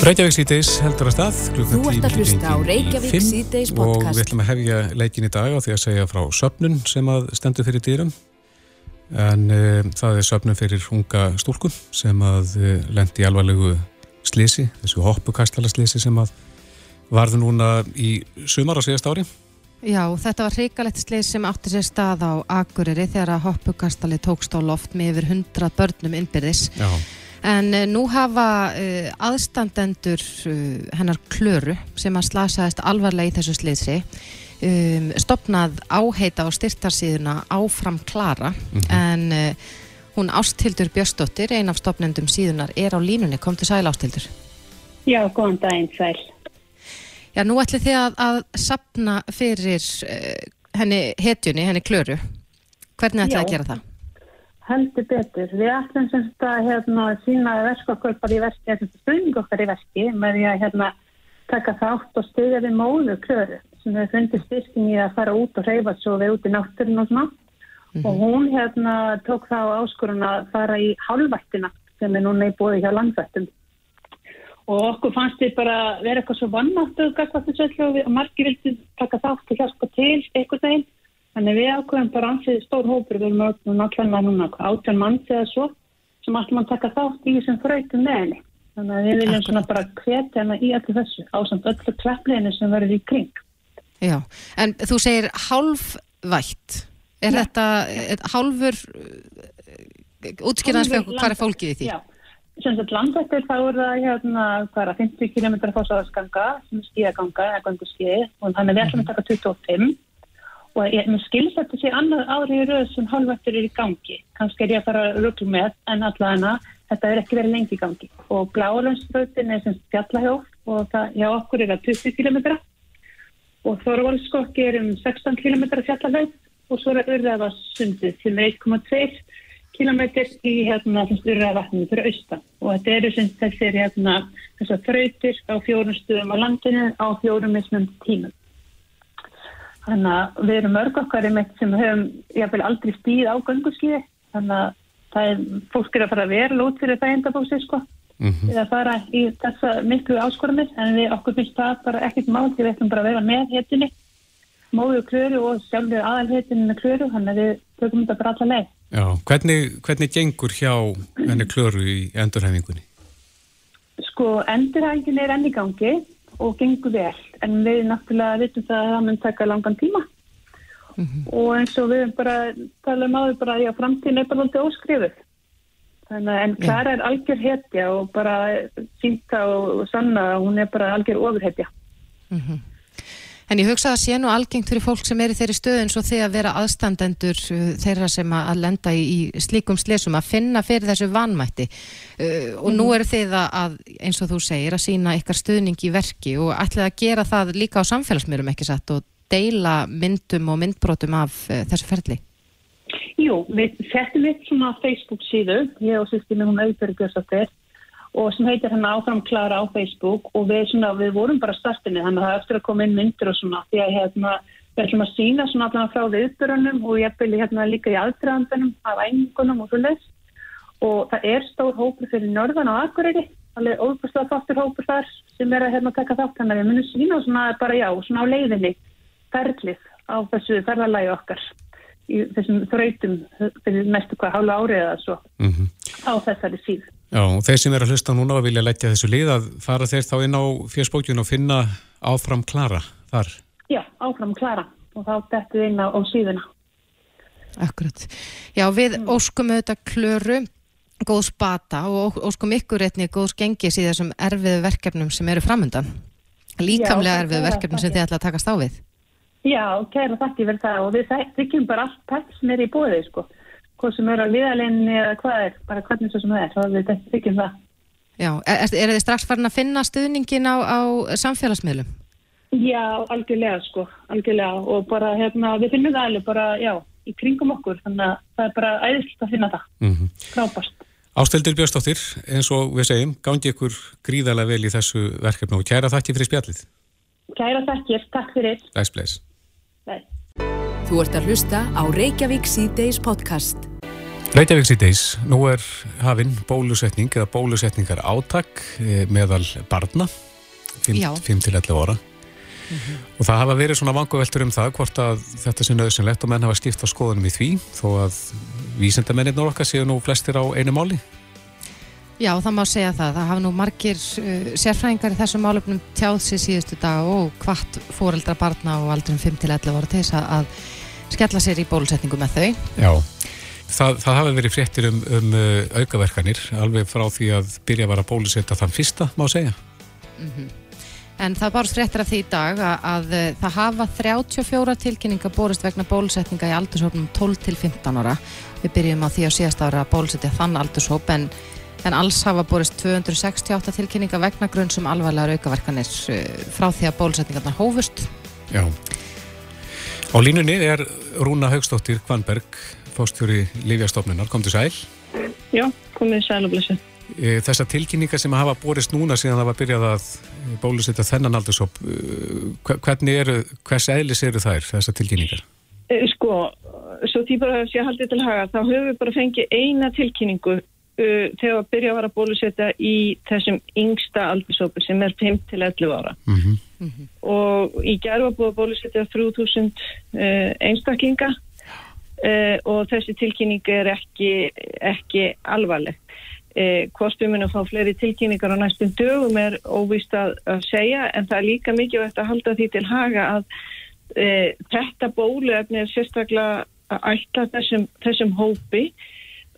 Reykjavík síðdeis heldur að stað Þú ert að hlusta á Reykjavík síðdeis podcast og við ætlum að hefja leikin í dag á því að segja frá söpnun sem að stendur fyrir dýrum en uh, það er söpnun fyrir unga stúlku sem að uh, lendi alvarlegu slisi, þessu hoppukastala slisi sem að varðu núna í sumar á síðast ári Já, þetta var hrikalegt slið sem átti sér stað á Akureyri þegar að hoppukastali tókst á loft með yfir 100 börnum innbyrðis. Já. En uh, nú hafa uh, aðstandendur uh, hennar klöru sem að slasaðist alvarlega í þessu sliðsi um, stopnað áheita á styrtarsíðuna áfram klara en hún Ástildur Björnsdóttir, ein af stopnendum síðunar, er á línunni. Kom til sæl Ástildur. Já, góðan daginn, sæl. Já, nú ætli þið að, að sapna fyrir henni hetjunni, henni klöru. Hvernig ætli Já. að gera það? Heldur betur. Við ætlum semst að hérna, sína bara í verki, eða stuðning okkar í verki með því að hérna, taka þátt og stuðja við móðu klöru sem við fundið styrking í að fara út og reyfa svo við út í náttúrun og svona. Og hún hérna tók þá áskorun að fara í halvættina sem er núna í bóði hjá landvættum. Og okkur fannst við bara vera eitthvað svo vannáttu og margir vildi taka þátt og hjálpa til eitthvað þeim. Þannig við ákveðum bara ansið stór hópur, við erum öllum náttúrulega núna átján manns eða svo sem ætlum að taka þátt í þessum fröytum með henni. Þannig að við viljum svona bara hvetja henni í öllu þessu ásamt öllu kleppleginu sem verður í kring. Já, en þú segir hálfvætt. Er Já. þetta er, hálfur, útskýrðans fyrir okkur, hvað er fólkið í því? Já, sem sagt landvættir þá er það hérna, hvað er það, 50 km fósaðarsganga sem er skíðaganga eða gangu skíði og þannig við ætlum að taka 25 og ég, skilst að þetta sé annað ári í röð sem hálfvættir er í gangi. Kannski er ég að fara að ruggla með en allavega þetta er ekki verið lengi í gangi. Og bláalönsbröðin er sem fjallahjóf og það, hjá okkur er það 20 km og Þorvalskokki er um 16 km fjallahjóf og svo er urðaða sundið sem er 1,2 kilometr í hérna urðavatninu fyrir austan. Og þetta eru sem þessir hérna þessar þrautir á fjórum stöðum á landinu á fjórum mismum tímum. Þannig að við erum mörg okkar einmitt sem höfum jáfnvel aldrei stíð á gönguskiði þannig að það er, fólk er að fara vel út fyrir það endabósi sko Mhm. við að fara í þessa miklu áskorunir en við okkur finnst það bara ekkert mál því við ætlum bara að vera með héttinni móðu klöru og sjálfur aðalhéttinni með klöru þannig að við tökum þetta bara alla leið. Já, hvernig, hvernig gengur hjá henni klöru í endurhæfingunni? Sko, endurhængin er enn í gangi og gengur vel, en við náttúrulega vitum það að það mun taka langan tíma. Og eins og við bara talum áður bara, já, framtíðin er bara alltaf óskrifuð. Þannig að en Klara er algjör hetja og bara sínta og sanna að hún er bara algjör ofurhetja. En ég hugsa að sé nú algengt fyrir fólk sem er í þeirri stöðu eins og því að vera aðstandendur uh, þeirra sem að lenda í, í slíkum slesum að finna fyrir þessu vanmætti uh, og nú eru þið að, eins og þú segir að sína ykkar stuðning í verki og ætlið að gera það líka á samfélagsmyrum ekki satt og deila myndum og myndbrotum af uh, þessu ferli. Jú, við settum upp svona Facebook síðu, ég og sýstinni hún auðvitað Björnsdóttir og sem heitir hann áfram Klara á Facebook og við, svona, við vorum bara startinni þannig að það er eftir að koma inn myndir og svona því að hérna, við ætlum að sína svona allan frá viðbörunum og ég byrja hérna líka í aðdraðandunum af æningunum og svoleiðis og það er stór hópur fyrir Norðan og Akureyri alveg óbúrslega þáttur hópur þar sem er að hérna taka þátt þannig að við munum sína svona bara já, svona á leiðinni ferlið á þessu ferðalagi okkar í þessum þrautum fyrir næstu hvað hálfa árið eða svo Mm á þessari síð. Já, þeir sem er að hlusta núna og vilja leggja þessu lið að fara þeir þá inn á fjörsbókjun og finna áfram Klara þar. Já, áfram Klara og þá dettu inn á, á síðuna. Akkurat. Já, við óskum auðvitað klöru góðs bata og óskum ykkur einni góðs gengis í þessum erfiðu verkefnum sem eru framöndan. Líkamlega Já, erfiðu er verkefnum sem þið ætla að takast á við. Já, kæra þakki vel það og við þykjum bara allt pætt sem er í bóði, sko. Hvað sem er á liðalinni eða hvað er, bara hvernig svo sem það er, þá við þykjum það. Já, er, er þið strax farin að finna stuðningin á, á samfélagsmiðlum? Já, algjörlega, sko, algjörlega og bara, hérna, við finnum það alveg bara, já, í kringum okkur, þannig að það er bara æðislegt að finna það, Mm frábært. Ásteldur Björnsdóttir, eins og við segjum, gangi ykkur gríðarlega vel í þessu verkefni og kæra þakki fyrir spjallið. Kæra þakkir, takk fyrir. Bless. Bye. Þú ert að hlusta á Reykjavík síðdeis podcast Reykjavík síðdeis, nú er hafinn bólusetning eða bólusetningar átak eh, meðal barna 5-11 ára mm -hmm. og það hafa verið svona vanguveltur um það hvort að þetta sé nöðsynlegt og menn hafa stíft á skoðunum í því þó að vísendamennir okkar séu nú flestir á einu máli Já, það má segja það. Það hafa nú margir uh, sérfræðingar í þessum málöfnum tjáð sér síðustu dag og hvart fóreldra barna og aldrum 5-11 ára til þess að skella sér í bólusetningu með þau. Já. Það, það hafi verið fréttir um, um uh, aukaverkanir alveg frá því að byrja að vara bólusetta þann fyrsta, má segja. Mm -hmm. En það barst fréttir af því í dag að, að uh, það hafa 34 tilkynninga borist vegna bólusetninga í aldurshópnum 12 til 15 ára. Við byrjum á því á síðast ára að bólusetja þann aldurshóp en, en alls hafa borist 268 tilkynninga vegna grunn sem alvarlegar aukaverkanir uh, frá því að bólusetningarna hófust. Já. Á línunni er Rúna Haugstóttir Kvanberg fóstjóri Lífjastofnunar, kom til sæl. Já, komið sæl og blessu. E, Þessar tilkynningar sem hafa borist núna síðan það var byrjað að bólusetta þennan aldursóp, e, hvernig eru, hvers eðlis eru þær, þessar tilkynningar? E, sko, svo því bara að ég haldið til haga, þá höfum við bara fengið eina tilkynningu uh, þegar að byrja að bólusetta í þessum yngsta aldursópu sem er 5-11 ára. Mm -hmm. Og í gerð var búið að bólusetta 3000 uh, einstaklinga Uh, og þessi tilkynning er ekki, ekki alvarleg. Uh, hvort við munum fá fleiri tilkynningar á næstum dögum er óvist að, að segja en það er líka mikið vett að halda því til haga að uh, þetta bóluefni er sérstaklega ætla þessum, þessum hópi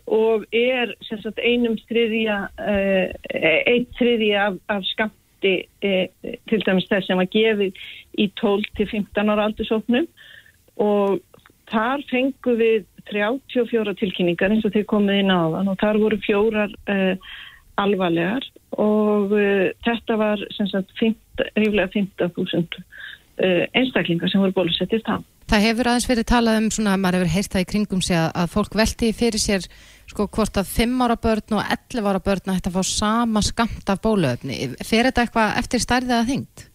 og er sagt, einum þriðja einn þriðja af, af skamti til dæmis þess sem að gefi í 12-15 ára aldursóknum og þar fengum við 34 tilkynningar eins og þeir komið inn á þann og þar voru fjórar uh, alvarlegar og uh, þetta var sem sagt ríflega 15.000 uh, einstaklingar sem voru bólusettist á. Það hefur aðeins verið talað um svona, maður hefur heyrt það í kringum sig að, að fólk velti fyrir sér sko hvort að 5 ára börn og 11 ára börn að fá sama skamt af bóluöfni. Fer þetta eitthvað eftir stærðið að þyngt?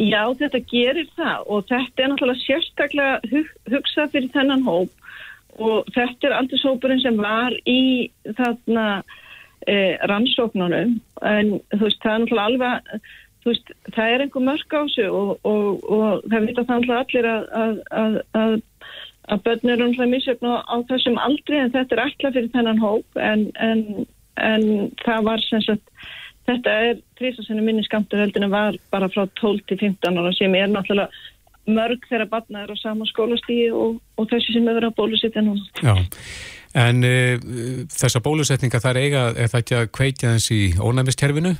Já, þetta gerir það og þetta er náttúrulega sérstaklega hug, hugsað fyrir þennan hóp og þetta er aldrei sópurinn sem var í þarna e, rannsóknunum. En þú veist, það er náttúrulega alveg, þú veist, það er einhver mörg á sig og, og, og það vita það náttúrulega allir að, að, að, að að börn eru náttúrulega misjöfn á þessum aldri en þetta er alltaf fyrir þennan hóp en, en, en það var sem sagt Þetta er trísasinu minni skamtur heldinu var bara frá 12 til 15 ára sem er náttúrulega mörg þegar batna er á sama skólastígi og, og þessi sem er verið að bólusetja núna. Já, en uh, þessa bólusetninga þar eiga, er það ekki að kveitja þess í ónæmiskerfinu?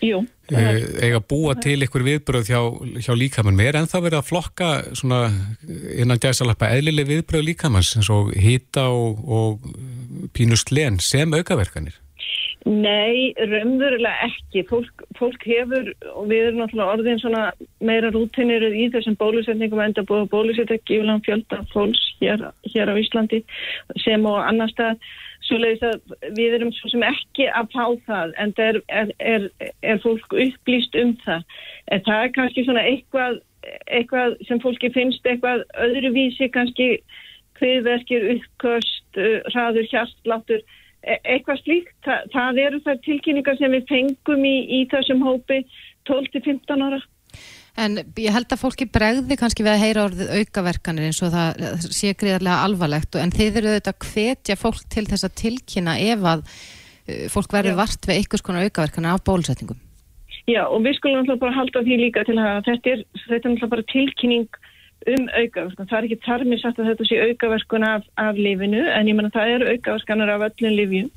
Jú. Uh, eiga búa til ykkur viðbröð hjá, hjá líkamann. Mér en það verið að flokka svona innan gæsalappa eðlileg viðbröð líkamanns eins og hýta og, og pínust len sem aukaverkanir. Nei, raunverulega ekki. Fólk, fólk hefur, og við erum náttúrulega orðin svona meira rútinir í þessum bólusetningum enda búið að bólusetja gíflan fjölda fólks hér, hér á Íslandi sem og annar stað. Svo leiðist að við erum svo sem ekki að fá það en er, er, er, fólk upplýst um það. En það er kannski svona eitthvað, eitthvað sem fólki finnst eitthvað öðruvísi kannski hviðverkir, uppköst, hraður, hjartláttur E, eitthvað slíkt. Þa, það eru þær tilkynningar sem við fengum í, í þessum hópi 12-15 ára. En ég held að fólki bregði kannski við að heyra orðið aukaverkanir eins og það sé greiðarlega alvarlegt en þeir eru auðvitað að hvetja fólk til þess að tilkynna ef að uh, fólk verður vart við einhvers konar aukaverkanir af bólusetningum. Já og við skulum alltaf bara halda því líka til að þetta er, þetta er alltaf bara tilkynning um aukaverkun. Það er ekki þarmið sagt að þetta sé aukaverkun af, af lífinu en ég menna það eru aukaverkanar af öllum lífjum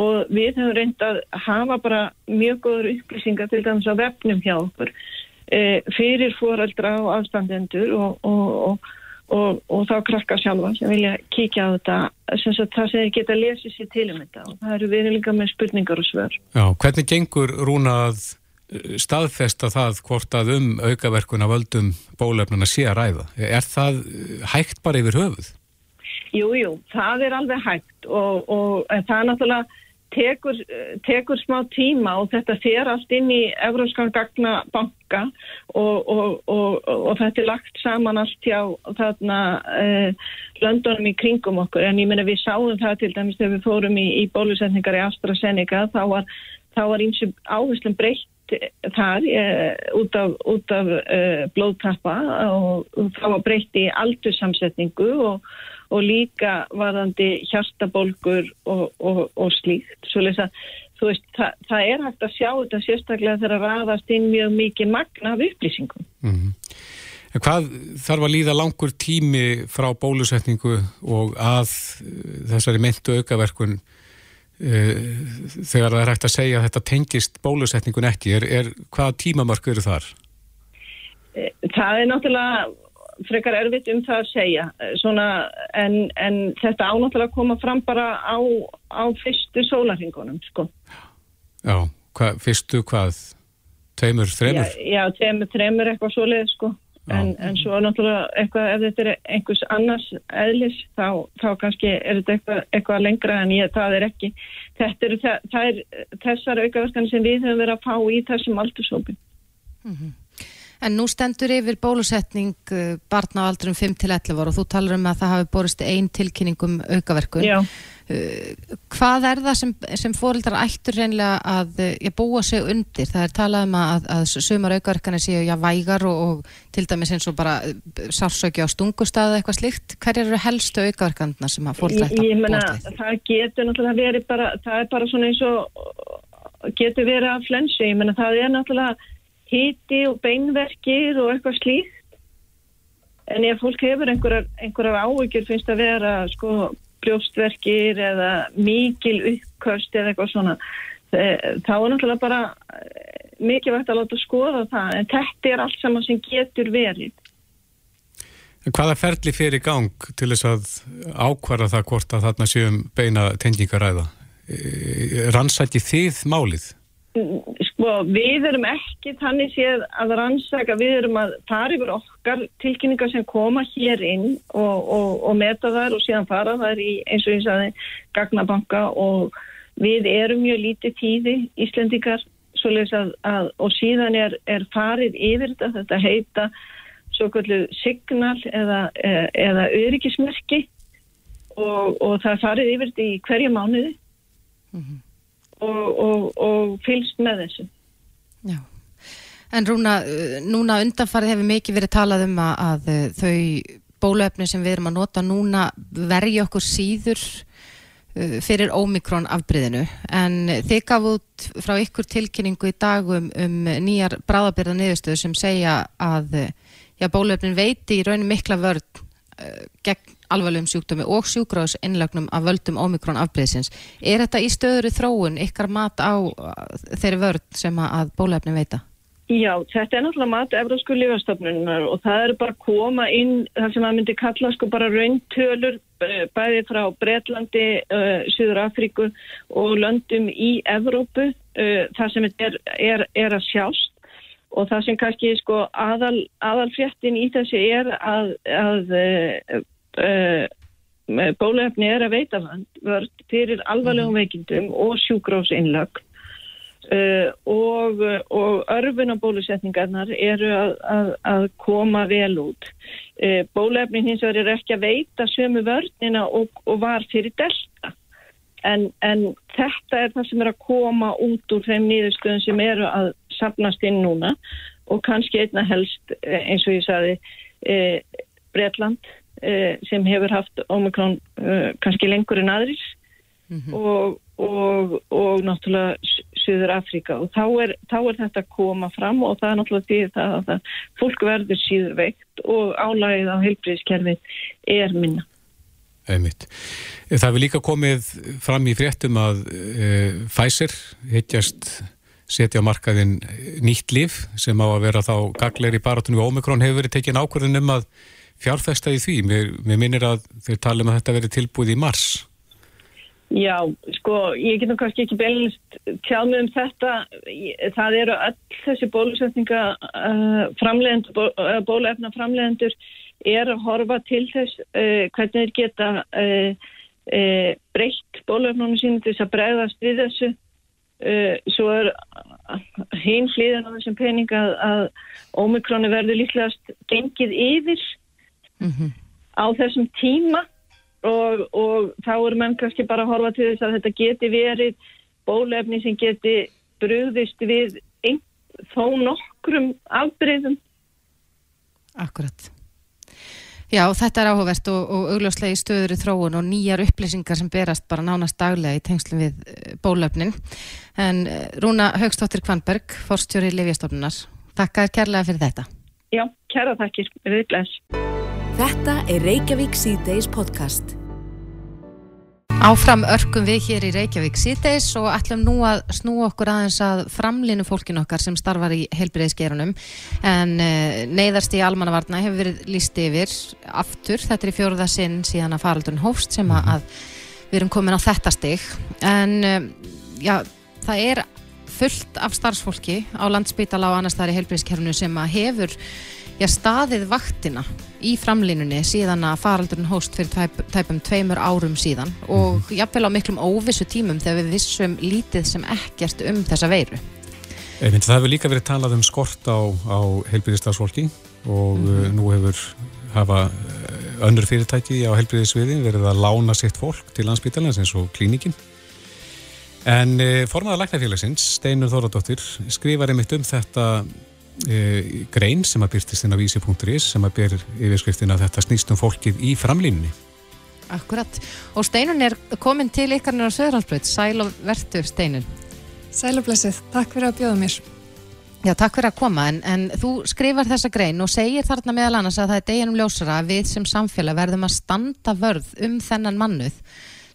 og við höfum reynd að hafa bara mjög góður upplýsingar til dæmis á vefnum hjá okkur e, fyrir fóraldra og afstandendur og, og, og, og þá krakka sjálfa sem vilja kíkja á þetta sem það segir geta lesið sér til um þetta og það eru við líka með spurningar og svör. Já, hvernig gengur rúnað staðfesta það hvort að um aukaverkuna völdum bólefnuna sé að ræða. Er það hægt bara yfir höfuð? Jú, jú, það er alveg hægt og, og það er náttúrulega tekur, tekur smá tíma og þetta fer allt inn í Evróskan gagna banka og, og, og, og þetta er lagt saman allt hjá þarna eh, löndunum í kringum okkur en ég menna við sáum það til dæmis þegar við fórum í, í bólusetningar í AstraZeneca þá var, var eins og áherslum breytt þar e, út af, út af e, blóðtappa og, og þá var breytt í aldursamsetningu og, og líka varðandi hjartabolgur og, og slíkt svo lesa Veist, það, það er hægt að sjá þetta sérstaklega þegar að raðast inn mjög mikið magna af upplýsingum. Mm -hmm. Hvað þarf að líða langur tími frá bólusetningu og að þessari myndu aukaverkun þegar það er hægt að segja að þetta tengist bólusetningun ekki, er, er hvað tímamörk eru þar? Eh, það er náttúrulega frekar erfitt um það að segja eh, Svona, en, en þetta ánáttúrulega koma fram bara á, á fyrstu sólarhingunum sko. Já, hva, fyrstu hvað? Tveimur, þreimur? Já, já tveimur, þreimur eitthvað svoleið sko En, en svo náttúrulega eitthvað, ef þetta er einhvers annars eðlis, þá, þá kannski er þetta eitthvað, eitthvað lengra en ég, það er ekki. Þetta eru er þessar aukaverkan sem við höfum verið að fá í þessum aldursópin. Mm -hmm. En nú stendur yfir bólusetning uh, barna á aldurum 5-11 og þú talar um að það hafi borist einn tilkynningum aukaverkun. Já. Uh, hvað er það sem, sem fórildar ættur reynilega að uh, já, búa sig undir? Það er talað um að, að sumar aukaverkanir séu já vægar og, og til dæmis eins og bara sársöki á stungustæðu eitthvað slikt. Hver eru helstu aukaverkanina sem að fórildar ættu að búa sig? Það getur náttúrulega verið bara, það er bara svona eins og getur verið að flensu. Ég menna það er náttúrulega híti og beinverkir og eitthvað slíkt en ef fólk hefur einhverjar, einhverjar áhyggjur finnst að vera sko brjóstverkir eða mikil uppkvöst eða eitthvað svona þá er náttúrulega bara eh, mikilvægt að láta skoða það en þetta er allt saman sem getur verið Hvaða ferli fyrir gang til þess að ákvara það hvort að þarna séum beina tengingaræða? Eh, rannsætti þið málið? Sko, við erum ekki þannig séð að rannsaka, við erum að fara yfir okkar tilkynningar sem koma hér inn og, og, og meta þær og síðan fara þær í eins og ég sagði Gagnabanka og við erum mjög lítið tíði Íslendikar að, að, og síðan er, er farið yfir þetta, þetta heita svo kallu signal eða, eða öryggismerki og, og það farið yfir þetta í hverju mánuði. Mm -hmm og, og, og fylgst með þessu. Já, en Rúna, núna undanfarið hefur mikið verið talað um að, að þau bólöfni sem við erum að nota núna vergi okkur síður uh, fyrir ómikrón afbríðinu en þið gaf út frá ykkur tilkynningu í dagum um nýjar bráðabirða niðurstöðu sem segja að já, bólöfnin veiti í raunin mikla vörð uh, gegn alvarlegum sjúkdómi og sjúkráðs innlagnum af völdum ómikrón afbreyðsins. Er þetta í stöðuru þróun ykkar mat á þeirri vörð sem að bólefni veita? Já, þetta er náttúrulega mat Evrósku lífastofnunar og það er bara koma inn það sem að myndi kalla sko bara rauntölur bæði frá Breitlandi, uh, Suður Afríku og löndum í Evrópu uh, það sem er, er, er að sjást og það sem kannski sko aðal, aðalfréttin í þessi er að, að uh, uh, bólefni er að veita vörd fyrir alvarlegum mhm. veikindum og sjúkrósinnlögg uh, og, og örfunabólusetningarnar eru að, að, að koma vel út. Uh, bólefni hins vegar er ekki að veita sömu vördnina og, og var fyrir delta. En, en þetta er það sem er að koma út úr þeim nýðustöðum sem eru að sapnast inn núna og kannski einna helst eins og ég saði e, Breitland Eh, sem hefur haft Omikron uh, kannski lengur en aðris mm -hmm. og, og, og náttúrulega Suður Afríka og þá er, þá er þetta að koma fram og það er náttúrulega því það að það, fólk verður síður veikt og álægið á heilbríðiskerfi er minna. Einmitt. Það vil líka komið fram í fréttum að e, Pfizer heitjast setja á markaðin nýtt líf sem á að vera þá gagleir í baratunum og Omikron hefur verið tekinn ákvörðun um að fjárfesta í því? Mér, mér minnir að þeir tala um að þetta verið tilbúið í mars. Já, sko, ég get nú kannski ekki beilist tjáð með um þetta. Það eru öll þessi bólusetninga uh, framlegendur, bó, uh, bólefna framlegendur er að horfa til þess uh, hvernig þeir geta breytt bólöfnunum sínum til þess að bregðast við þessu. Svo er hinn hlýðan á þessum pening að, að ómikroni verður líklegast gengið yfir mm -hmm. á þessum tíma og, og þá er mann kannski bara að horfa til þess að þetta geti verið bólefni sem geti brúðist við ein, þó nokkrum afbreyðum. Akkurat. Já, þetta er áhugavert og, og augljóslega í stöður í þróun og nýjar upplýsingar sem berast bara nánast daglega í tengslum við eh, bólöfnin. En eh, Rúna Haugstóttir Kvanberg, forstjóri Livjastofnunar, takka kærlega fyrir þetta. Já, kæra takkir, við glæs. Þetta er Reykjavík C-Days podcast. Áfram örkum við hér í Reykjavík síðdeis og ætlum nú að snú okkur aðeins að framlinu fólkin okkar sem starfar í heilbriðisgerunum en uh, neyðarst í almannavarna hefur verið líst yfir aftur, þetta er fjóruða sinn síðan að faraldurinn hófst sem að, við erum komin á þetta stig. En uh, já, það er fullt af starfsfólki á landsbytala og annars þar í heilbriðiskerunu sem að hefur já, staðið vaktina í framlínunni síðan að faraldurinn hóst fyrir tæp, tæpum tveimur árum síðan og -hmm. jafnvel á miklum óvissu tímum þegar við vissum lítið sem ekkert um þessa veiru. Einmitt, það hefur líka verið talað um skort á, á heilbyrðistafsfólki og mm -hmm. nú hefur hafa eh, önnur fyrirtæki á heilbyrðisviði verið að lána sitt fólk til landsbytalans eins og klínikin. En e, formaða læknafélagsins, Steinur Þóradóttir, skrifar einmitt um þetta e, grein sem að byrtist inn á vísi.is sem að ber yfirskriftin að þetta snýst um fólkið í framlínni. Akkurat. Og Steinun er komin til ykkarnir á Söðrhalsbröð. Sæl og verður Steinun. Sæl og blessið. Takk fyrir að bjóða mér. Já, takk fyrir að koma. En, en þú skrifar þessa grein og segir þarna meðal annars að það er deginum ljósara að við sem samfélag verðum að standa vörð um þennan mannuð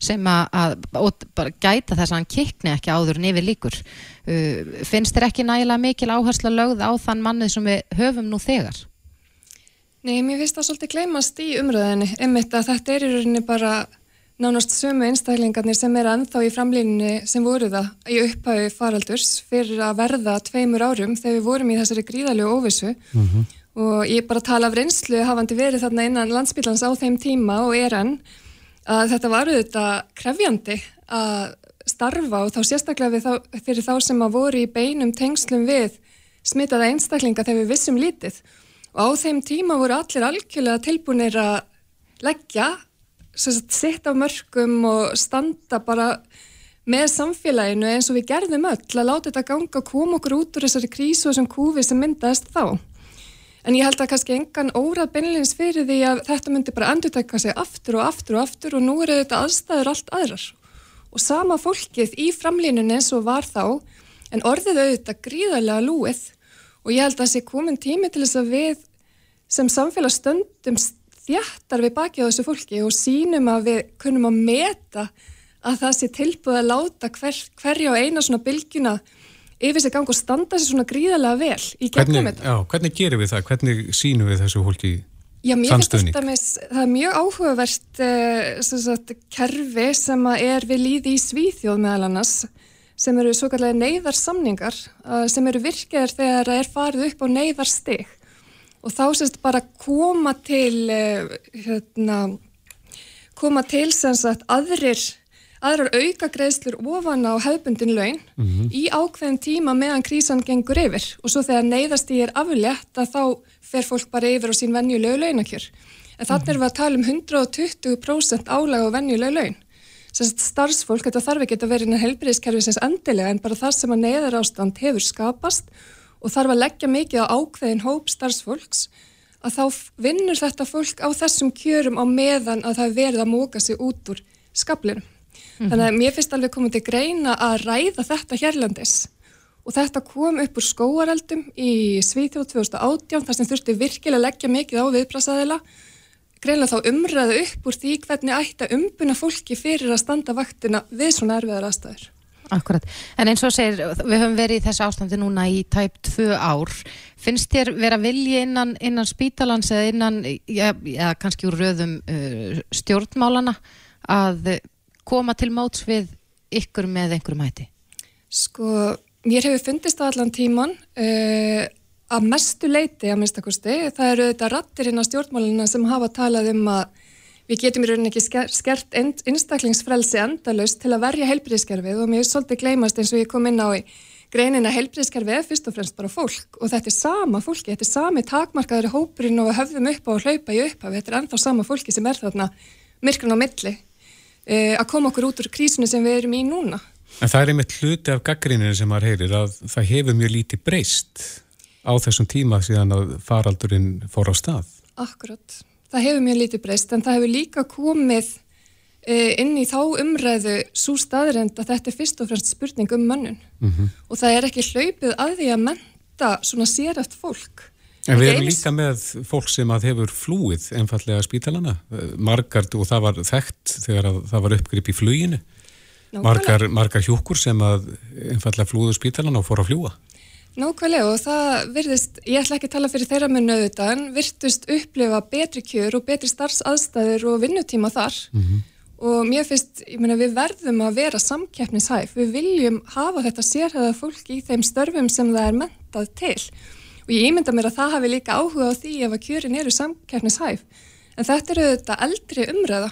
sem að, að gæta þess að hann kikni ekki áður en yfir líkur. Uh, finnst þér ekki nægilega mikil áhersla lögð á þann mannið sem við höfum nú þegar? Nei, mér finnst það svolítið gleymast í umröðinni, einmitt að þetta er í rauninni bara nánast sömu einstaklingarnir sem er ennþá í framlýninni sem voru það í upphæfi faraldurs fyrir að verða tveimur árum þegar við vorum í þessari gríðalegu óvissu mm -hmm. og ég bara tala af reynslu hafandi verið þarna innan landsbyllans á þeim tíma og er enn að þetta var auðvitað krefjandi að starfa og þá sérstaklega þá, fyrir þá sem að voru í beinum tengslum við smitaða einstaklinga þegar við vissum lítið og á þeim tíma voru allir algjörlega tilbúinir að leggja sitt af mörgum og standa bara með samfélaginu eins og við gerðum öll að láta þetta ganga og koma okkur út úr þessari krísu og þessum kúfi sem myndaðist þá. En ég held að kannski engan órað beinleins fyrir því að þetta myndi bara endur tekka sig aftur og aftur og aftur og nú eru þetta aðstæður allt aðrar. Og sama fólkið í framlínunni eins og var þá, en orðið auðvitað gríðarlega lúið og ég held að það sé komin tími til þess að við sem samfélag stöndum þjættar við baki á þessu fólki og sínum að við kunum að meta að það sé tilbúið að láta hver, hverja og eina svona bylgjuna yfir sig gang og standa sér svona gríðarlega vel í gegnum þetta. Já, hvernig gerum við það? Hvernig sínum við þessu hólki samstöðning? Já, það er mjög áhugavert uh, sagt, kerfi sem er við líði í Svíþjóð meðal annars sem eru svo kallega neyðarsamningar uh, sem eru virkeðar þegar það er farið upp á neyðarstig. Og þá sérst bara koma til uh, hérna, koma til sem sagt aðrir aðrar auka greiðslur ofan á hefbundin laun mm -hmm. í ákveðin tíma meðan krísan gengur yfir og svo þegar neyðast í er aflétt að þá fer fólk bara yfir á sín vennjulegu launakjör. En þannig er við að tala um 120% álag á vennjulegu laun. Sérst starfsfólk, þetta þarf ekki að vera inn í helbriðiskerfi sem endilega en bara það sem að neyðar ástand hefur skapast og þarf að leggja mikið á ákveðin hóp starfsfólks að þá vinnur þetta fólk á þessum kjörum á meðan að það verið að móka sig út úr skaplinum. -hmm. Þannig að mér finnst alveg komið til greina að ræða þetta hérlandis og þetta kom upp úr skóareldum í Svíþjóð 2018 þar sem þurfti virkilega að leggja mikið á viðbrasaðila greinlega þá umræðu upp úr því hvernig ætti að umbuna fólki fyrir að standa vaktina við svona erfiðar aðstæður. Akkurat, en eins og segir, við höfum verið í þessu ástandi núna í tæp tvö ár. Finnst þér vera vilji innan, innan spítalans eða innan, ja, ja, kannski úr röðum uh, stjórnmálana að koma til móts við ykkur með einhverjum hætti? Sko, mér hefur fundist það allan tíman uh, að mestu leiti að minnstakosti. Það eru þetta rattirinn á stjórnmálina sem hafa talað um að við getum í rauninni ekki skert einstaklingsfrelsi endalust til að verja heilbríðskerfið og mér er svolítið gleymast eins og ég kom inn á í greinin að heilbríðskerfið er fyrst og fremst bara fólk og þetta er sama fólki, þetta er sami takmarkaður í hópurinn og höfðum upp á að hlaupa í upphafi, þetta er ennþá sama fólki sem er þarna myrkran á milli að koma okkur út úr krísinu sem við erum í núna. En það er einmitt hluti af gaggríninu sem maður heyrir að það hefur mjög lítið breyst á þessum tíma síðan að faraldurinn fór á stað. Akkurat það hefur mjög lítið breyst en það hefur líka komið uh, inn í þá umræðu svo staðrind að þetta er fyrst og fremst spurning um mönnun mm -hmm. og það er ekki hlaupið að því að menta svona séreft fólk. En við erum líka með fólk sem að hefur flúið einfallega spítalana, margar og það var þekkt þegar það var uppgrip í fluginu, margar, margar hjúkur sem að einfallega flúðu spítalana og fór að fljúa. Nákvæmlega og það virðist, ég ætla ekki að tala fyrir þeirra nöðuta en virtust upplifa betri kjör og betri starfsaðstæður og vinnutíma þar. Mm -hmm. og mér finnst, ég meina við verðum að vera samkeppnishæf, við viljum hafa þetta sérhæða fólk í þeim störfum sem það er mentað til. og ég ímynda mér að það hafi líka áhuga á því ef að kjörin eru samkeppnishæf en þetta eru þetta eldri umræða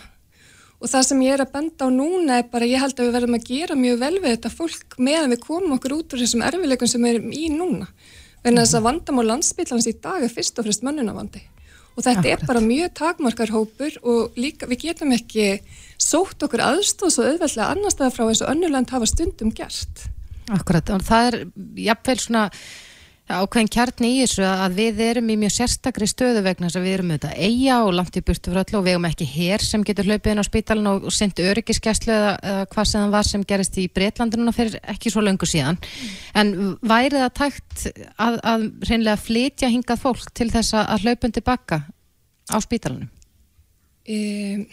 Og það sem ég er að benda á núna er bara, ég held að við verðum að gera mjög vel við þetta fólk meðan við komum okkur út úr þessum erfileikum sem við erum í núna. Að þess að vandam á landsbytlands í dag er fyrst og fremst mönnunavandi. Og þetta Akkurat. er bara mjög takmarkar hópur og líka við getum ekki sótt okkur aðstóðs og auðveldlega annar staða frá eins og önnurland hafa stundum gert. Akkurat, og það er jafnveil svona ákveðin kjarni í þessu að við erum í mjög sérstakri stöðu vegna þess að við erum auðvitað eiga og langt í burtu fyrir öllu og við erum ekki hér sem getur hlaupið inn á spítalinn og sendt öryggiskeslu eða, eða hvað sem það var sem gerist í Breitlandinu fyrir ekki svo löngu síðan en væri það tækt að, að reynlega flytja hingað fólk til þess að hlaupun tilbaka á spítalinu? E,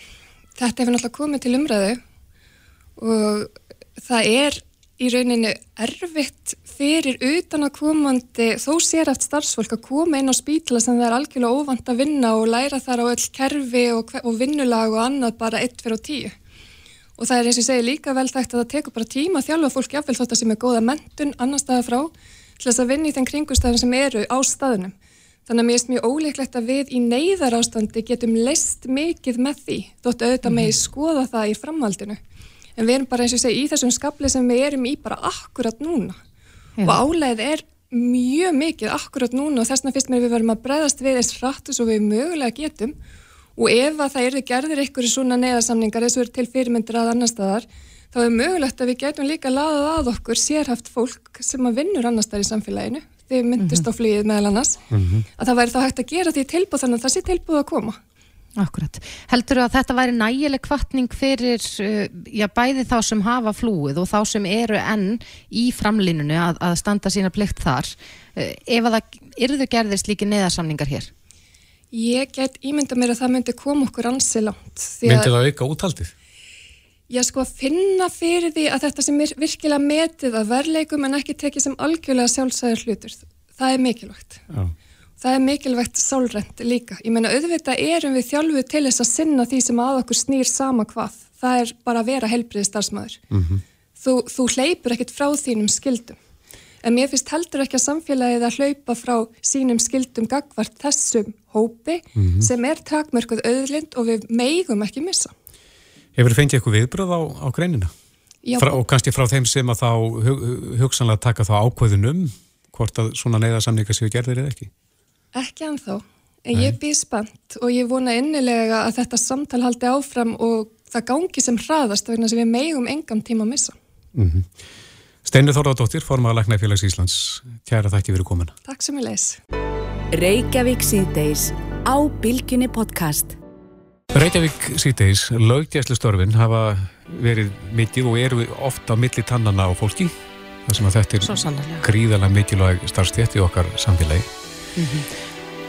þetta hefur náttúrulega komið til umræðu og það er í rauninu erfitt fyrir utan að komandi þó sér eftir starfsfólk að koma inn á spítla sem það er algjörlega óvand að vinna og læra þar á öll kerfi og, og vinnulag og annað bara 1 fyrir 10 og það er eins og ég segi líka vel þekkt að það tekur bara tíma að þjálfa fólk jáfnvel þótt að sem er góða mentun annar staða frá til þess að vinna í þenn kringustafn sem eru á staðunum þannig að mér er mjög ólíklegt að við í neyðar ástandi getum leist mikið með því þótt auðvitað með mm. skoða það í framhaldinu en við erum bara eins og segja í þessum skabli sem við erum í bara akkurat núna Já. og áleið er mjög mikið akkurat núna og þess vegna fyrst með við verðum að breyðast við eins rættu svo við mögulega getum og ef að það eru gerðir ykkur svona neðarsamningar eins og eru til fyrirmyndir að annar staðar þá er mögulegt að við getum líka laðað að okkur sérhaft fólk sem að vinnur annar staðar í samfélaginu þið myndist mm -hmm. á flýið meðal annars mm -hmm. að það væri þá hægt að gera því tilbúð þannig að það sé tilbúð að koma Akkurat. Heldur þú að þetta væri nægileg kvartning fyrir uh, já, bæði þá sem hafa flúið og þá sem eru enn í framlínunu að, að standa sína plikt þar uh, ef að það yrðu gerðist líki neðarsamningar hér? Ég get ímynda mér að það myndi koma okkur ansi langt. Myndi það auka úthaldið? Já sko að finna fyrir því að þetta sem er virkilega metið að verleikum en ekki tekið sem algjörlega sjálfsæður hlutur. Það er mikilvægt. Já það er mikilvægt sálrend líka. Ég meina auðvitað erum við þjálfuð til þess að sinna því sem að okkur snýr sama hvað. Það er bara að vera helbriði starfsmæður. Mm -hmm. þú, þú hleypur ekkit frá þínum skildum. En mér finnst heldur ekki að samfélagið að hlaupa frá sínum skildum gagvart þessum hópi mm -hmm. sem er takmörkuð auðlind og við meigum ekki missa. Hefur þið fengið eitthvað viðbröð á, á greinina? Frá, og kannski frá þeim sem að þá hugsanlega taka þá ákvöðunum hvort að svona neyðarsamninga séu gerðir eða ekki? Ekki anþá, en Nei. ég býð spennt og ég vona innilega að þetta samtal haldi áfram og það gangi sem hraðast vegna sem við megum engam tíma að missa. Mm -hmm. Steinu Þorðardóttir, formaða Lækna í félags Íslands. Kæra þætti fyrir komin. Takk sem ég leis. Reykjavík síðdeis á Bilginni podcast. Reykjavík síðdeis, löggjæslu störfin hafa verið mikið og eru ofta milli tannana á fólki. Það sem að þetta er gríðarlega mikilvæg starfstjætt í okkar samfélagi. Mm -hmm.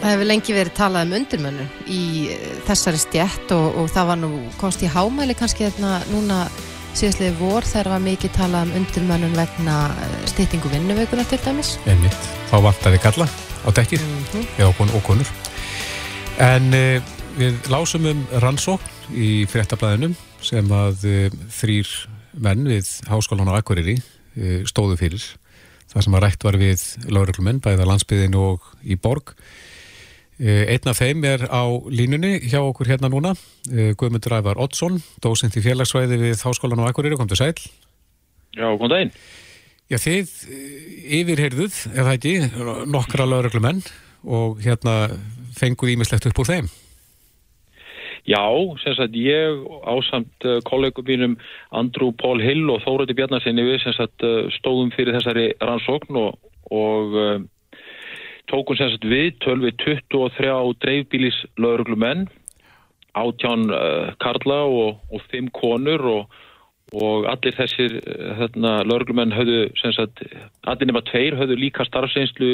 Það hefur lengi verið talað um undirmönnu í eh, þessari stjætt og, og það var nú komst í hámæli kannski þarna núna síðastlega vor þegar var mikið talað um undirmönnun vegna eh, stýtingu vinnuvökunar til dæmis. Einmitt, þá vantaði kalla á dekkið mm -hmm. eða okkonur. En e, við lásum um rannsókn í fréttablaðinum sem að e, þrýr menn við Háskólan á Akureyri e, stóðu fyrir það sem að rætt var við lauruglumenn, bæða landsbyðin og í borg Einn af þeim er á línunni hjá okkur hérna núna, Guðmundur Ævar Oddsson, dósint í félagsvæði við Háskólan og Akureyri, kom til sæl. Já, kom það inn. Já, þið yfirheyrðuð, ef það ekki, nokkra lauruglumenn og hérna fenguð ímislegt upp úr þeim. Já, sem sagt ég ásamt kollegum mínum Andrú Pól Hill og Þórati Bjarnarsinni við sem sagt stóðum fyrir þessari rannsókn og, og tókum sem sagt við tölvi 23 dreifbílis lauruglumenn, átján uh, karla og, og fimm konur og, og allir þessir lauruglumenn höfðu sem sagt, allir nema tveir höfðu líka starfseinslu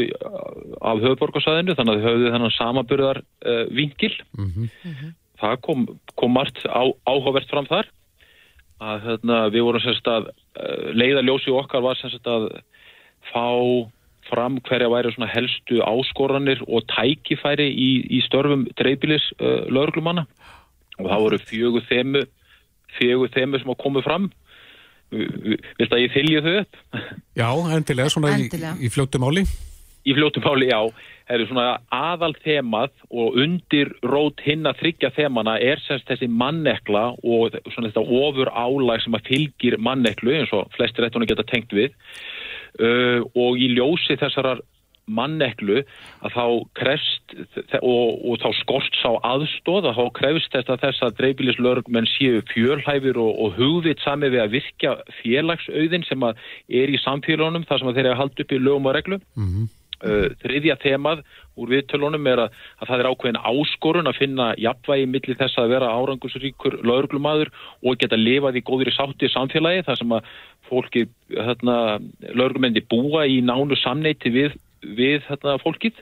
af höfuborgarsæðinu þannig að þau höfðu þannig samaburðar uh, vingil. Mm -hmm. Það kom, kom margt á, áhugavert fram þar að hérna, við vorum sem sagt að leiðarljósi okkar var sem sagt að fá fram hverja væri svona helstu áskoranir og tækifæri í, í störfum dreifbilis uh, lauruglumanna og það voru fjögur þemu fjögur þemu sem á komið fram Vilt að ég þylja þau upp? Já, endilega, svona endilega. í, í fljóttum áli Í fljóttum áli, já. Það eru svona aðal þemað og undir rót hinn að þryggja þemana er semst þessi mannekla og svona þetta ofur álag sem að fylgir manneklu eins og flestir réttunni geta tengt við. Uh, og í ljósi þessarar manneklu að þá krefst og, og þá skorst sá aðstóð að þá krefst þess að þess að dreifilislörgmenn séu fjölhæfur og, og hugvit sami við að virka félagsauðin sem að er í samfélagunum þar sem að þeir eru haldið upp í lögum og reglu mm -hmm. Uh, þriðja þemað úr viðtölunum er að, að það er ákveðin áskorun að finna jafnvægi millir þess að vera árangusríkur lögurglumadur og geta lifað í góðri sátti samfélagi þar sem að fólki, hérna, lögurglumendi búa í nánu samneiti við við þetta fólkið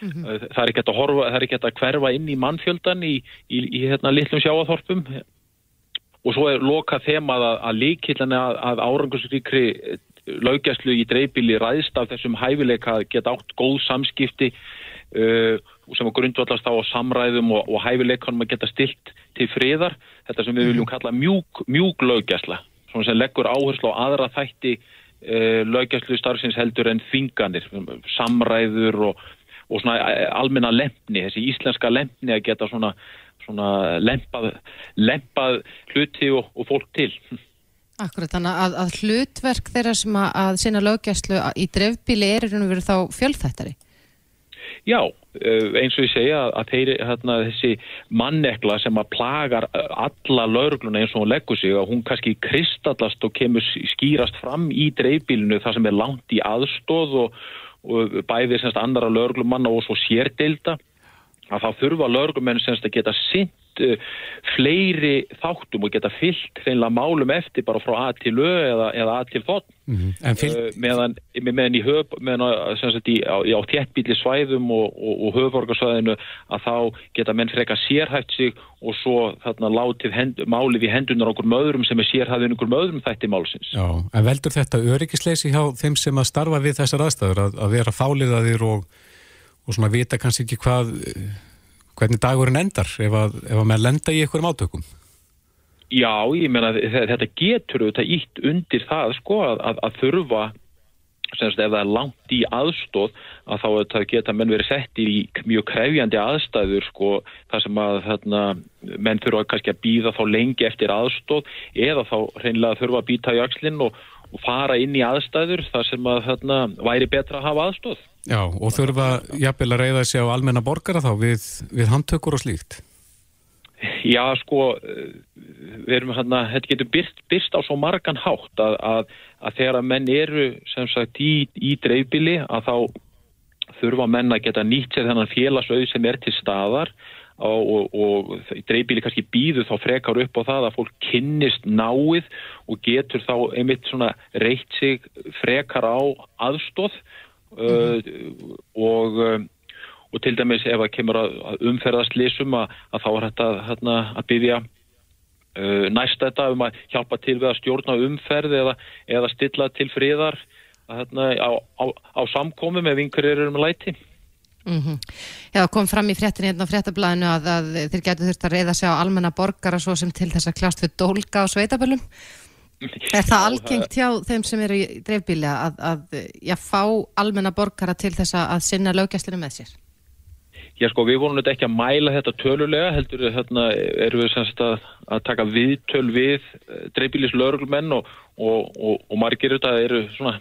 mm -hmm. það er ekki að horfa, það er ekki að hverfa inn í mannfjöldan í, í, í hérna litlum sjáaþorpum og svo er loka þemað að, að líkillan að, að árangusríkri laugjæslu í dreifbíli ræðst af þessum hæfileika að geta átt góð samskipti uh, sem grundvallast á samræðum og, og hæfileikanum að geta stilt til friðar, þetta sem við viljum kalla mjúk, mjúk laugjæsla sem leggur áherslu á aðra þætti uh, lögjæslu starfsins heldur en þinganir, samræður og, og svona almenna lemni, þessi íslenska lemni að geta svona, svona lempað, lempað hluti og, og fólk til. Akkurat, þannig að, að hlutverk þeirra sem að, að sinna lögjæslu í drefbíli er einhvern veginn þá fjölþættari? Já, eins og ég segja að þeir, hérna, þessi mannekla sem að plagar alla laurugluna eins og hún leggur sig að hún kannski kristallast og kemur skýrast fram í dreifbílinu þar sem er langt í aðstóð og, og bæðir semst andara lauruglumanna og svo sérdeilda að þá þurfa lauruglumenn semst að geta sinn uh, fleiri þáttum og geta fyllt hreinlega málum eftir bara frá A til Ö eða, eða A til þótt mm -hmm. uh, meðan, meðan í höf meðan sagt, í, á, á þéttbíli svæðum og, og, og höfvorgarsvæðinu að þá geta menn freka sérhæft sig og svo þarna látið hend, málið í hendunar okkur möðrum sem er sérhæðin okkur möðrum þætti málsins Já, en veldur þetta öryggisleysi hjá þeim sem að starfa við þessar aðstæður að, að vera fáliðaðir og, og svona vita kannski ekki hvað hvernig dagurinn endar ef að, að maður lenda í einhverjum átökum? Já, ég menna þetta getur auðvitað ítt undir það sko að, að, þurfa semst ef það er langt í aðstóð að þá geta menn verið sett í mjög krefjandi aðstæður sko þar sem að þarna, menn þurfa kannski að býða þá lengi eftir aðstóð eða þá reynilega þurfa að býta í axlinn og, og fara inn í aðstæður þar sem að þarna væri betra að hafa aðstóð. Já, og þurfa jafnvel að reyða sig á almenna borgara þá við, við handtökur og slíkt? Já, sko, við erum hérna, þetta getur byrst, byrst á svo margan hátt að, að, að þegar að menn eru sem sagt í, í dreifbili að þá þurfa menn að geta nýtt sér þennan félagsauð sem er til staðar og, og, og dreifbili kannski býður þá frekar upp á það að fólk kynnist náið og getur þá einmitt svona reytt sig frekar á aðstóð mm -hmm. uh, og, uh, og til dæmis ef það kemur að umferðast lísum að, að þá er þetta hérna, að byggja uh, næst þetta um að hjálpa til við að stjórna umferð eða, eða stilla til fríðar hérna, á, á, á samkomi með vinkurir um læti. Mm -hmm. Já, kom fram í fréttinni hérna á fréttablaðinu að, að þeir getur þurft að reyða sig á almenna borgara svo sem til þess að klást við dólka á sveitaböllum. Er það algengt hjá þeim sem eru í dreifbíli að, að já, fá almenna borgara til þess að sinna lögjastlinu með sér? Já sko við vorum þetta ekki að mæla þetta tölulega heldur hérna, erum við semst að, að taka viðtöl við eh, dreifbílis lauruglumenn og, og, og, og margir þetta eru svona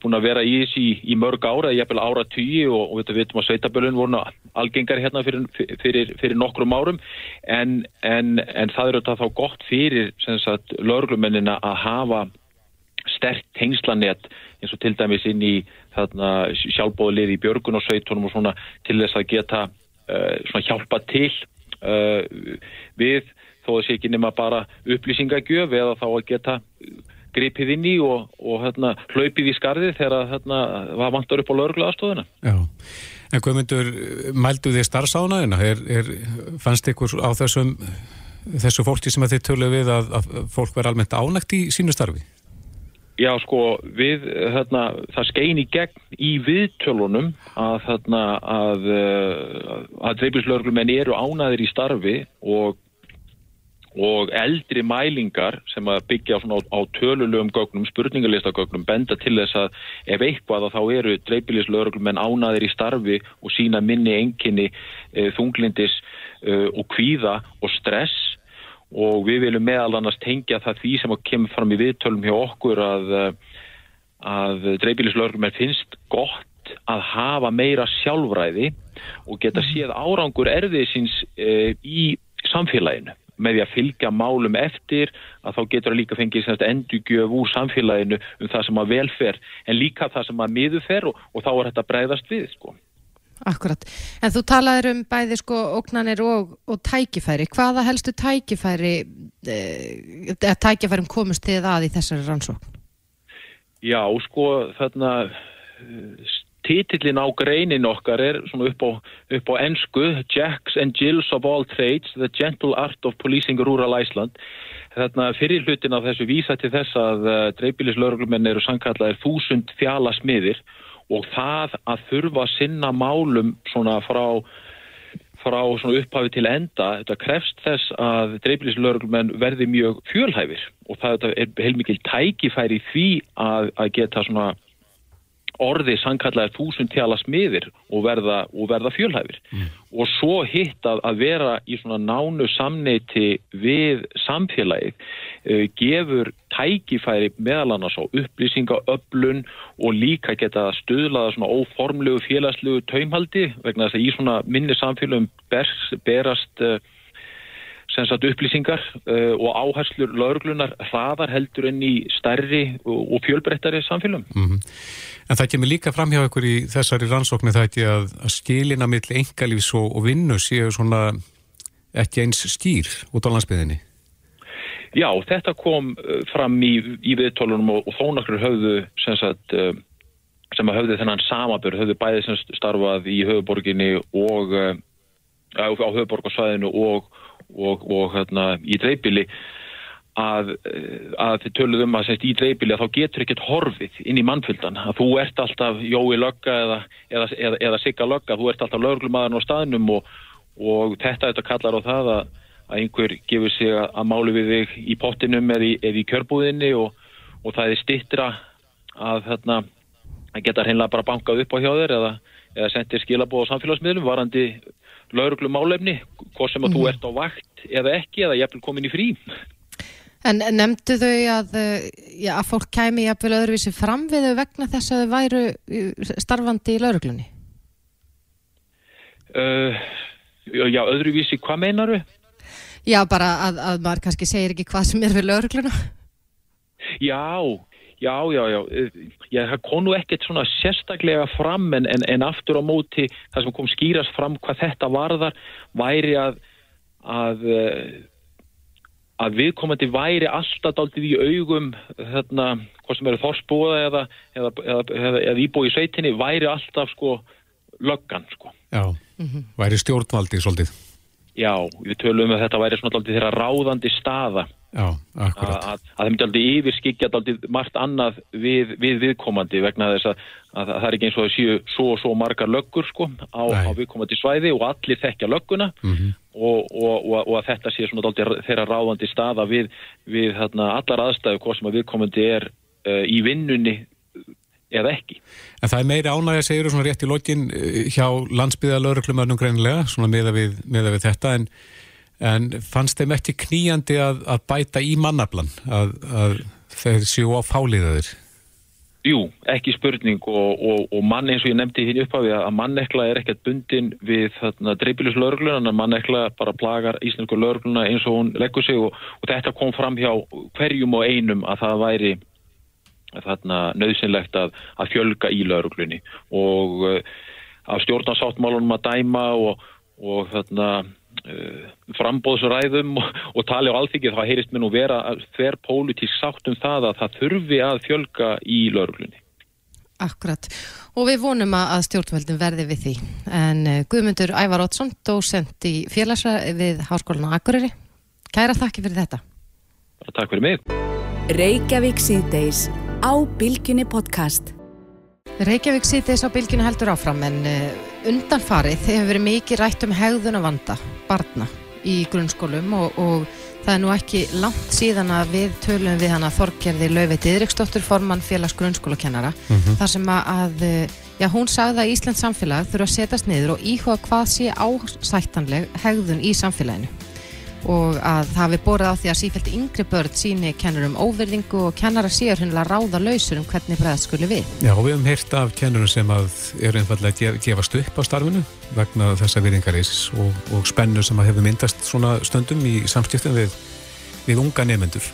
búin að vera í þessi í, í mörg ára, ég eppil ára tíu og við veitum að sveitabölun voru algengar hérna fyrir, fyrir, fyrir nokkrum árum. En, en, en það eru þetta þá gott fyrir lauruglumennina að hafa sterkt tengslanett eins og til dæmis inn í sjálfbóðlið í björgun og sveitunum og svona til þess að geta uh, hjálpa til uh, við þó að sé ekki nema bara upplýsingagjöf eða þá að geta gripið inn í og, og hérna, hlaupið í skarðið þegar hérna, það vantar upp á laurugla aðstofuna. Já, en hvað myndur, mældu þið starfsánaðina? Er, er, fannst ykkur á þessum, þessu fólki sem þið tölu við að, að fólk verði almennt ánægt í sínu starfi? Já, sko, við, hérna, það skein í gegn í viðtölunum að, hérna, að, að, að dreiflislaurglumenn eru ánæðir í starfi og og eldri mælingar sem að byggja á, á tölulegum gögnum, spurningalistagögnum benda til þess að ef eitthvað að þá eru dreifilislauruglumenn ánaðir í starfi og sína minni enginni e, þunglindis e, og kvíða og stress og við viljum meðal annars tengja það því sem kemur fram í viðtölum hjá okkur að, að dreifilislauruglumenn finnst gott að hafa meira sjálfræði og geta mhm. séð árangur erfiðsins e, í samfélaginu með því að fylgja málum eftir að þá getur það líka fengið endugjöf úr samfélaginu um það sem að velfer en líka það sem að miðufer og, og þá er þetta breyðast við sko. Akkurat, en þú talaður um bæði sko óknanir og, og tækifæri hvaða helstu tækifæri eh, tækifærum komust þið að í þessari rannsókn? Já, sko þarna títillin á greinin okkar er upp á, upp á ennsku Jacks and Jills of all trades The gentle art of policing rural Iceland. Þarna fyrir hlutin af þessu vísa til þess að uh, eh, dreifbílislauruglumenn eru sannkallaðir þúsund fjala smiðir og það að þurfa sinna málum svona frá frá svona upphafi til enda þetta krefst þess að dreifbílislauruglumenn verði mjög fjölhæfir og það er heilmikil tækifæri því að, að geta svona orði sannkallega þúsund tjala smiðir og verða, og verða fjölhæfir mm. og svo hitt að, að vera í svona nánu samneiti við samfélagið uh, gefur tækifæri meðal annars á upplýsingaöflun og líka geta stuðlaða svona óformlegu félagslegu taumhaldi vegna þess að í svona minni samfélagum berast uh, sagt, upplýsingar uh, og áherslur laurglunar hraðar heldur enn í stærri og, og fjölbreyttari samfélagum. Mm -hmm. En það kemur líka fram hjá ykkur í þessari rannsóknu ekki að, að skilina mill engalífs og, og vinnu séu svona ekki eins skýr út á landsbyðinni. Já, þetta kom uh, fram í, í viðtólunum og, og þónakkur höfðu sem, sagt, uh, sem að höfðu þennan samabur, höfðu bæðið sem starfað í höfuborginni og á höfuborgarsvæðinu og og, og hérna, í dreifbili að, að þið töluðum að semst, í dreifbili að þá getur ekkert horfið inn í mannfyldan að þú ert alltaf jói lögga eða, eða, eða, eða sigga lögga, þú ert alltaf löglumadurinn á staðnum og, og þetta þetta kallar á það að, að einhver gefur sig að málu við þig í pottinum eða í, í kjörbúðinni og, og það er stittra að hérna að geta hreinlega bara bankað upp á hjá þér eða, eða sendir skilabóð á samfélagsmiðlum varandi lauruglum álefni, hvort sem að mm. þú mhm. ert á vakt eða ekki, eða jæfnvel komin í frí. En nefndu þau að, já, að fólk kæmi jæfnvel öðruvísi fram við þau vegna þess að þau væru starfandi í lauruglunni? Uh, já, öðruvísi, hvað meinar þau? Já, bara að, að maður kannski segir ekki hvað sem er við laurugluna. Já, Já, já, já, já, það kom nú ekkert svona sérstaklega fram en, en, en aftur á móti það sem kom skýrast fram hvað þetta varðar væri að að, eh, að viðkomandi væri alltaf daldið í augum þarna, hvað sem eru þorsbúða eða, eða, eða, eða íbúi í sveitinni væri alltaf sko löggan sko. Já, -hmm. væri stjórnvaldi svolítið. Já, við tölum um að þetta væri svona daldið þeirra ráðandi staða Já, akkurat. Að, að það myndi aldrei yfirskikja aldrei margt annað við, við viðkomandi vegna þess að, að það er ekki eins og það séu svo og svo margar löggur sko á, á viðkomandi svæði og allir þekkja lögguna mm -hmm. og, og, og, og að þetta sé svona aldrei þeirra ráðandi staða við, við þarna, allar aðstæðu hvað sem að viðkomandi er uh, í vinnunni eða ekki. En það er meiri ánægja, segir þú svona rétt í lokin eh, hjá landsbyðalauruglumörnum greinilega, svona meða við, við þetta, en, en fannst þeim ekki kníjandi að, að bæta í mannablan, að, að þeir séu á fáliðaðir? Jú, ekki spurning og, og, og mann eins og ég nefndi hinn upphafi að mannekla er ekkert bundin við dreipilis lögurgluna, mannekla bara plagar íslensku lögurgluna eins og hún leggur sig og, og þetta kom fram hjá hverjum og einum að það væri þarna nöðsynlegt að, að fjölga í lögurglunni og uh, af stjórnarsáttmálunum að dæma og þarna uh, frambóðsræðum og, og tali á alþykið þá heyrist mér nú vera þver pólitísk sátt um það að það þurfi að fjölga í lauruglunni. Akkurat og við vonum að stjórnveldin verði við því en uh, Guðmundur Ævar Ótsson dósend í félagsræði við Háskólan á Akureyri Kæra þakki fyrir þetta. Takk fyrir mig. Reykjavík síðdeis á Bilginni podcast. Reykjavík síðdeis á Bilginni heldur áfram en uh, undanfarið hefur verið mikið rætt um hegðuna vanda barna í grunnskólum og, og það er nú ekki langt síðan að við tölum við hana Þorgerði Lauveit Idriksdóttur formann félags grunnskólakennara mm -hmm. þar sem að já, hún sagði að Íslands samfélag þurfa að setjast niður og íhuga hvað sé ásættanleg hegðun í samfélaginu og að það hefði borðið á því að sífælt yngri börn síni kennurum óverðingu og kennara séur hennilega ráða lausur um hvernig bregðast skuli við. Já, við hefum heyrt af kennurum sem að eru einfallega að gefast upp á starfinu vegna þessa viðingaris og, og spennu sem að hefur myndast svona stundum í samskiptum við, við unga nefendur.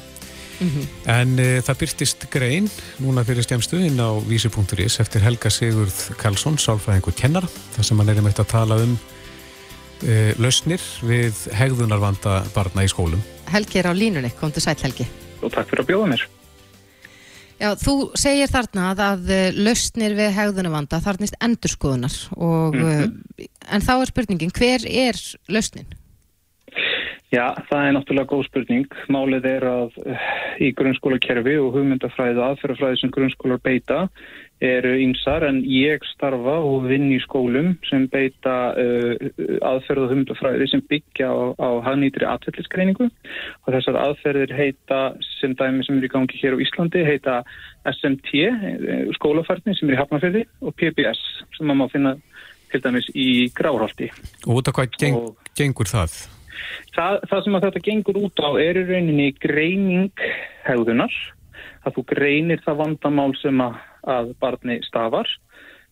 Mm -hmm. En e, það byrtist grein núna fyrir stjæmstu inn á vísi.is eftir Helga Sigurð Karlsson, sálfræðingur kennara, þar sem hann er um eitt að tala um e, lausnir við hegðunarvanda barna í skólum. Helgi er á línunni, kom til sæl Helgi. Og takk fyrir að bjóða mér. Já, þú segir þarna að, að lausnir við hegðunarvanda þarnist endurskoðunar og, mm -hmm. en þá er spurningin, hver er lausnin? Já, það er náttúrulega góð spurning. Málið er að í grunnskólakerfi og hugmyndafræði aðferðafræði sem grunnskólar beita eru ýmsar en ég starfa og vinn í skólum sem beita uh, aðferð og humdafræði sem byggja á, á hagnýtri atverðlisgreiningu og þessar aðferðir heita sem dæmi sem eru í gangi hér á Íslandi heita SMT, uh, skólafærni sem eru í Hafnarferði og PBS sem maður má finna til dæmis í Grárhaldi. Og út af hvað geng, og, gengur það? það? Það sem að þetta gengur út á er í rauninni greining hegðunar, að þú greinir það vandamál sem að að barni stafar,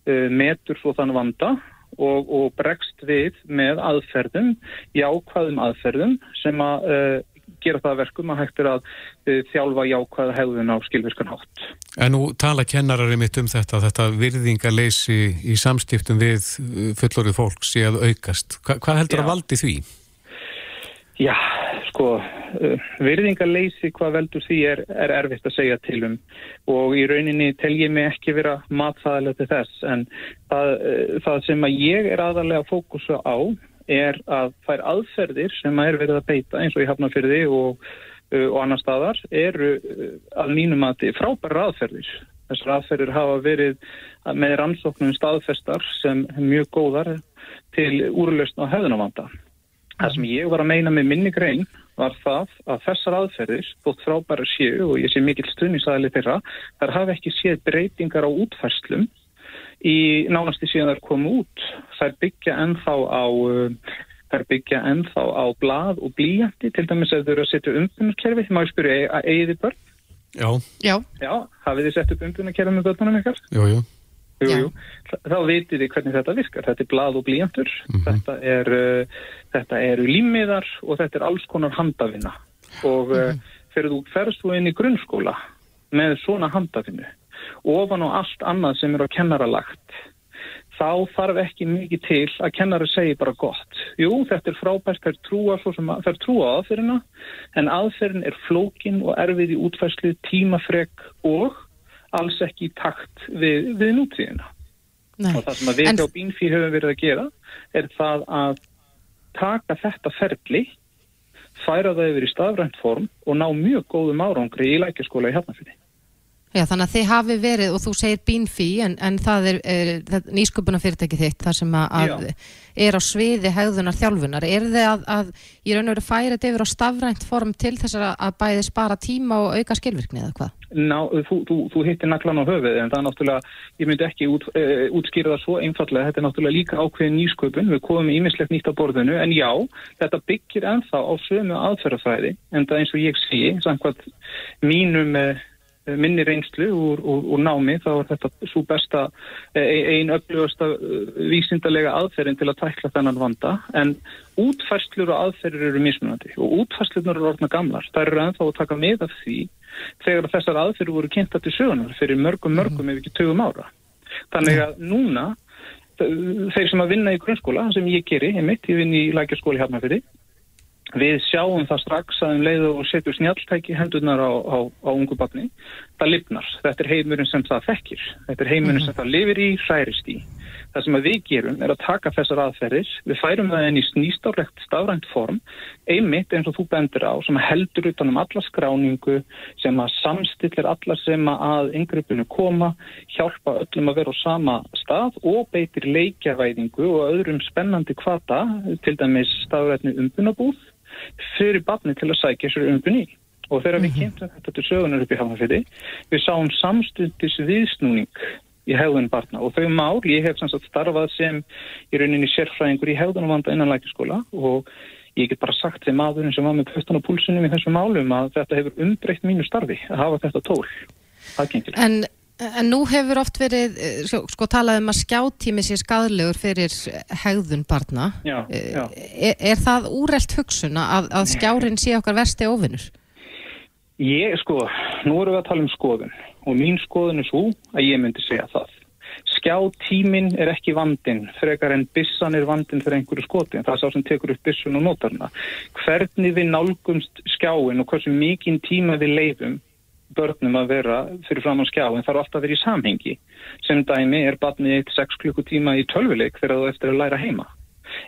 uh, metur svo þann vanda og, og bregst við með aðferðum, jákvæðum aðferðum sem að uh, gera það verkum að hægt er að uh, þjálfa jákvæða hegðun á skilviskan hátt. En nú tala kennarari mitt um þetta, þetta virðingarleysi í samstiftum við fullorið fólk sé að aukast. Hva, hvað heldur Já. að valdi því? Já, sko, uh, virðingarleysi hvað veldur því er, er erfitt að segja til um og í rauninni tel ég mig ekki vera matfæðilega til þess en það, uh, það sem að ég er aðalega að fókusa á er að þær aðferðir sem að er verið að beita eins og í Hafnarfyrði og, uh, og annar staðar eru að mínum að er frábæra aðferðir. Þessar aðferðir hafa verið með rannsóknum staðfestar sem mjög góðar til úrlausn á hefðunavanda. Það sem ég var að meina með minni grein var það að þessar aðferðir, þótt frábæra séu og ég sé mikill stuðnisæli þeirra, þar hafi ekki séð breytingar á útfærslum í nánasti síðan þær komu út. Þær byggja ennþá á, uh, þær byggja ennþá á blað og blíjandi, til dæmis að þau eru að setja umbunarkerfi, því maður spyrja að eigiði börn. Já. Já. Já, hafið þið sett upp umbunarkerfi með börnunum ykkar? Jú, jú. Jú, jú. Þá veitir þið hvernig þetta virkar. Þetta er blað og blíjantur, mm -hmm. þetta, er, uh, þetta eru límiðar og þetta er alls konar handafinna. Og mm -hmm. uh, fyrir þú ferst þú inn í grunnskóla með svona handafinnu, ofan og allt annað sem er á kennaralagt, þá þarf ekki mikið til að kennari segi bara gott. Jú, þetta er frábært, það er trúa, að, er trúa aðferðina, en aðferðin er flókin og erfið í útfæslu, tímafreg og alls ekki í takt við, við nútíðina. Og það sem við en... á Bínfí höfum verið að gera er það að taka þetta ferli, færa það yfir í stafrænt form og ná mjög góðum árangri í lækjaskóla í Hafnarfinni. Já, þannig að þið hafi verið, og þú segir Beanfí, en, en það er, er nýsköpuna fyrirtæki þitt, þar sem að, að er á sviði hegðunar þjálfunar. Er þið að, að ég raun og veru færið yfir á stafrænt form til þess að bæði spara tíma og auka skilvirkni eða hvað? Ná, þú, þú, þú hittir naklan á höfuð, en það er náttúrulega, ég myndi ekki út, uh, útskýra það svo einfallega, þetta er náttúrulega líka ákveðin nýsköpun, við komum ímislegt nýtt á borðinu, en já, þetta byggir ennþá á sömu aðferðafræði, en það eins og ég segi, samkvæmt mínum uh, minni reynslu úr, úr, úr námi þá er þetta svo besta eh, einn uppljóðasta eh, vísindarlega aðferðin til að tækla þennan vanda. En útfæslur og aðferðir eru mismunandi og útfæslunar eru orðna gamlar. Það eru ennþá að taka með af því þegar þessar aðferðir voru kynnta til sögunar fyrir mörgum mörgum mm. ef ekki tögum ára. Þannig að núna þeir sem að vinna í grunnskóla sem ég geri, ég mitt, ég vinn í lækjarskóli hérna fyrir Við sjáum það strax að um leiðu og setjum snjáltæki hendunar á, á, á ungu barni. Það lifnar. Þetta er heimurinn sem það þekkir. Þetta er heimurinn -hmm. sem það lifir í, hærist í. Það sem við gerum er að taka þessar aðferðir. Við færum það inn í snýstárlegt stafrænt form, einmitt eins og þú bendur á, sem heldur utanum alla skráningu, sem að samstillir alla sem að yngreipinu koma, hjálpa öllum að vera á sama stað og beitir leikjavæðingu og öðrum spennandi kvata, til dæmis stafrætni umbunabúð fyrir barni til að sækja sér umbunni og þegar við mhm. kynntum þetta til sögunar upp í hafnafyrði við sáum samstundis viðsnúning í hegðun barna og þau mál, ég hef sannsagt starfað sem í rauninni sérfræðingur í hegðunum vanda innan lækiskóla og ég get bara sagt þeim maðurinn sem var með pöstan og púlsunum í þessum málum að þetta hefur umbreytt mínu starfi að hafa þetta tól. En En nú hefur oft verið, eh, sko, talað um að skjáttími sé skadlegur fyrir hegðun barna. Já, eh, já. Er, er það úrelt hugsun að, að skjárin sé okkar versti ofinnur? Ég, sko, nú erum við að tala um skoðun og mín skoðun er svo að ég myndi segja það. Skjáttímin er ekki vandin, frekar en bissan er vandin fyrir einhverju skoti. Það er sá sem tekur upp bissun og notarna. Hvernig við nálgumst skjáin og hversu mikinn tíma við leifum börnum að vera fyrir fram á skjá en þarf alltaf að vera í samhengi. Sem dæmi er barnið eitt 6 klukkutíma í tölvuleik þegar þú eftir að læra heima.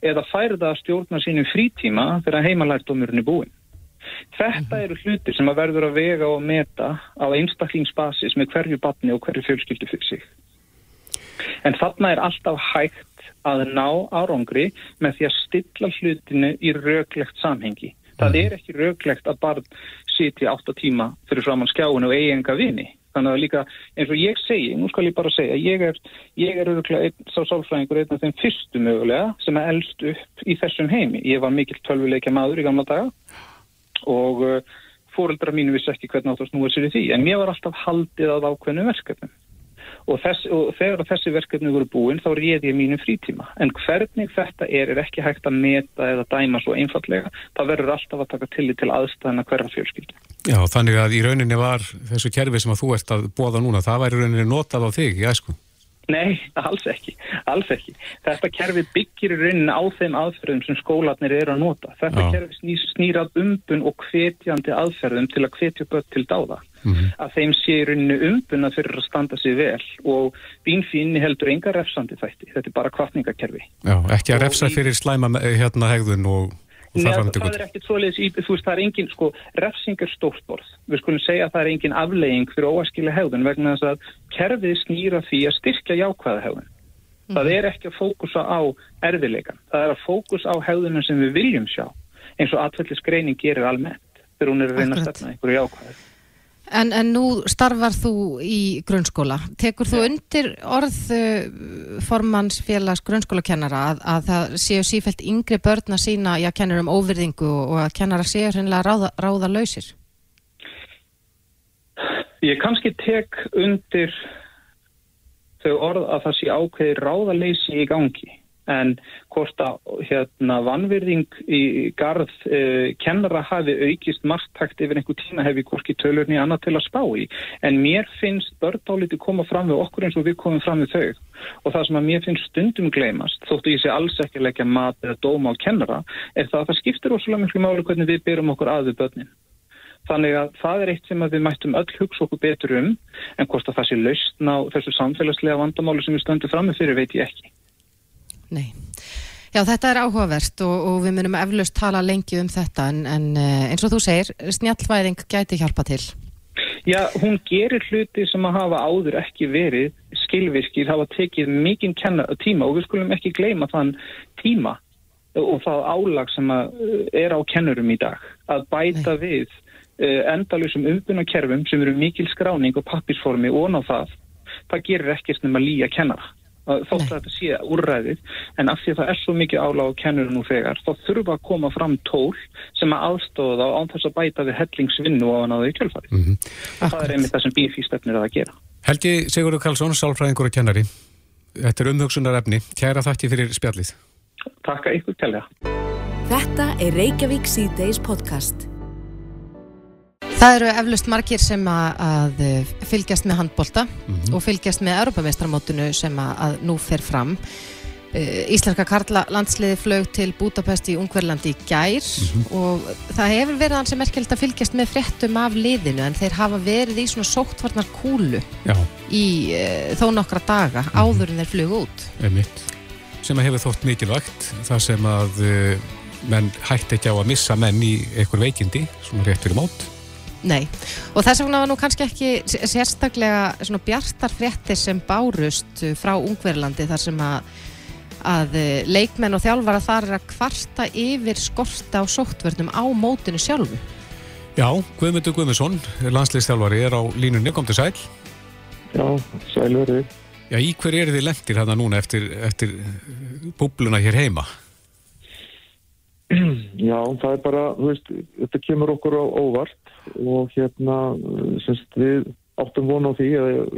Eða færða að stjórna sínum frítíma þegar heimalærdómurinn er búin Þetta eru hlutir sem að verður að vega og meta á einstaklingsbasis með hverju barni og hverju fjölskyldu fyrir sig. En þarna er alltaf hægt að ná árangri með því að stilla hlutinu í röglegt samhengi Það mhm. er ekki rauglegt að barn sitja 8 tíma fyrir framann skjáinu og eigi enga vini. Þannig að líka eins og ég segi, nú skal ég bara segja, ég er, ég er auðvitað einn sá sálfræðingur einn af þeim fyrstu mögulega sem er eldst upp í þessum heimi. Ég var mikill tölvuleikja maður í gamla daga og uh, fóreldra mínu vissi ekki hvernig átt að snúa sér í því en mér var alltaf haldið að ákveðnu verkefnum og, þess, og þegar þessi verkefni voru búin þá réði ég mínu frítíma en hvernig þetta er er ekki hægt að meta eða dæma svo einfallega það verður alltaf að taka tillit til aðstæðana hverja fjölskyldu. Já, þannig að í rauninni var þessu kerfi sem að þú ert að bóða núna, það væri rauninni notað á þig, já sko? Nei, alls ekki, alls ekki. Þetta kerfi byggir í rauninni á þeim aðferðum sem skólatnir eru að nota. Þetta Já. kerfi snýrað umbun og hvetjandi aðferðum til að hvetja börn til dáða mm -hmm. að þeim sé í rauninu umbuna fyrir að standa sig vel og bínfínni heldur enga refsandi þætti, þetta er bara kvartningakerfi. Já, ekki að refsa fyrir slæma hérna hegðun og Nei, það er ekkert svoleiðis í, þú veist, það er engin, sko, refsing er stórtborð. Við skulum segja að það er engin aflegging fyrir óaskilega hegðun vegna þess að kerfið snýra því að styrkja jákvæða hegðun. Mm. Það er ekki að fókusa á erfileikan. Það er að fókusa á hegðunum sem við viljum sjá, eins og atvellisgreining gerir almennt þegar hún er að reyna að stefna einhverju jákvæðu. En, en nú starfar þú í grunnskóla. Tekur þú undir orð uh, grunnskólakennara að, að það séu sífælt yngri börn að sína í að kennur um óvirðingu og að kennara séu hreinlega ráða, ráða lausir? Ég kannski tek undir þau orð að það sé ákveði ráðaleysi í gangi en hvort að hérna, vannverðing í garð eh, kennara hafi aukist margtakt yfir einhver tíma hef ég hvorki tölurni annað til að spá í. En mér finnst börndáliti koma fram við okkur eins og við komum fram við þau. Og það sem að mér finnst stundum gleymast þóttu ég sé alls ekki að leggja mat eða dóma á kennara er það að það skiptir óslulega miklu máli hvernig við byrjum okkur að við börnin. Þannig að það er eitt sem við mættum öll hugsa okkur betur um en hvort að það sé lausna á þessu samfélagslega vandamálu sem við stöndum fram með fyrir veit ég ekki. Nei. Já, þetta er áhugavert og, og við munum eflaust tala lengi um þetta en, en eh, eins og þú segir, snjallvæðing gæti hjálpa til. Já, hún gerir hluti sem að hafa áður ekki verið skilvirkir, hafa tekið mikinn tíma og við skulum ekki gleyma þann tíma og það álag sem er á kennurum í dag að bæta Nei. við uh, endalusum umbunarkerfum sem eru mikil skráning og pappisformi og ná það, það gerir ekkert nema lýja kennara þótt að þetta sé úrræðið en af því að það er svo mikið áláð á kennuru nú þegar þá þurfa að koma fram tól sem að aðstofa þá án þess að bæta við hellingsvinnu og að náðu í kjölfari mm -hmm. og það er einmitt það sem BFI stefnir að gera. Helgi Sigurður Karlsson, sálfræðingur og kennari. Þetta er umhugsunar efni Kæra þakki fyrir spjallið. Takk að ykkur kella Þetta er Reykjavík C-Days podcast Það eru eflust margir sem að fylgjast með handbólta mm -hmm. og fylgjast með Europamestramótunu sem að nú fer fram. Íslenska Karla landsliði flög til Budapest í Ungverlandi í gær mm -hmm. og það hefur verið hans sem merkjöld að fylgjast með fréttum af liðinu en þeir hafa verið í svona sóttvarnar kúlu Já. í uh, þó nokkra daga mm -hmm. áður en þeir flög út. Einmitt. Sem að hefur þótt mikilvægt þar sem að uh, menn hætti ekki á að missa menn í einhver veikindi, svona rétt fyrir mót. Nei, og þess vegna var nú kannski ekki sérstaklega svona bjartar fréttir sem bárust uh, frá Ungverðlandi þar sem að, að uh, leikmenn og þjálfara þar er að kvarta yfir skorta á sóttvörnum á mótinu sjálfu. Já, Guðmundur Guðmundsson, landsleikstjálfari, er á línunni, kom til sæl. Já, sæl verið. Já, í hver er þið lendir hérna núna eftir, eftir búbluna hér heima? Já, það er bara, þú veist, þetta kemur okkur á óvart og hérna semst við áttum vona á því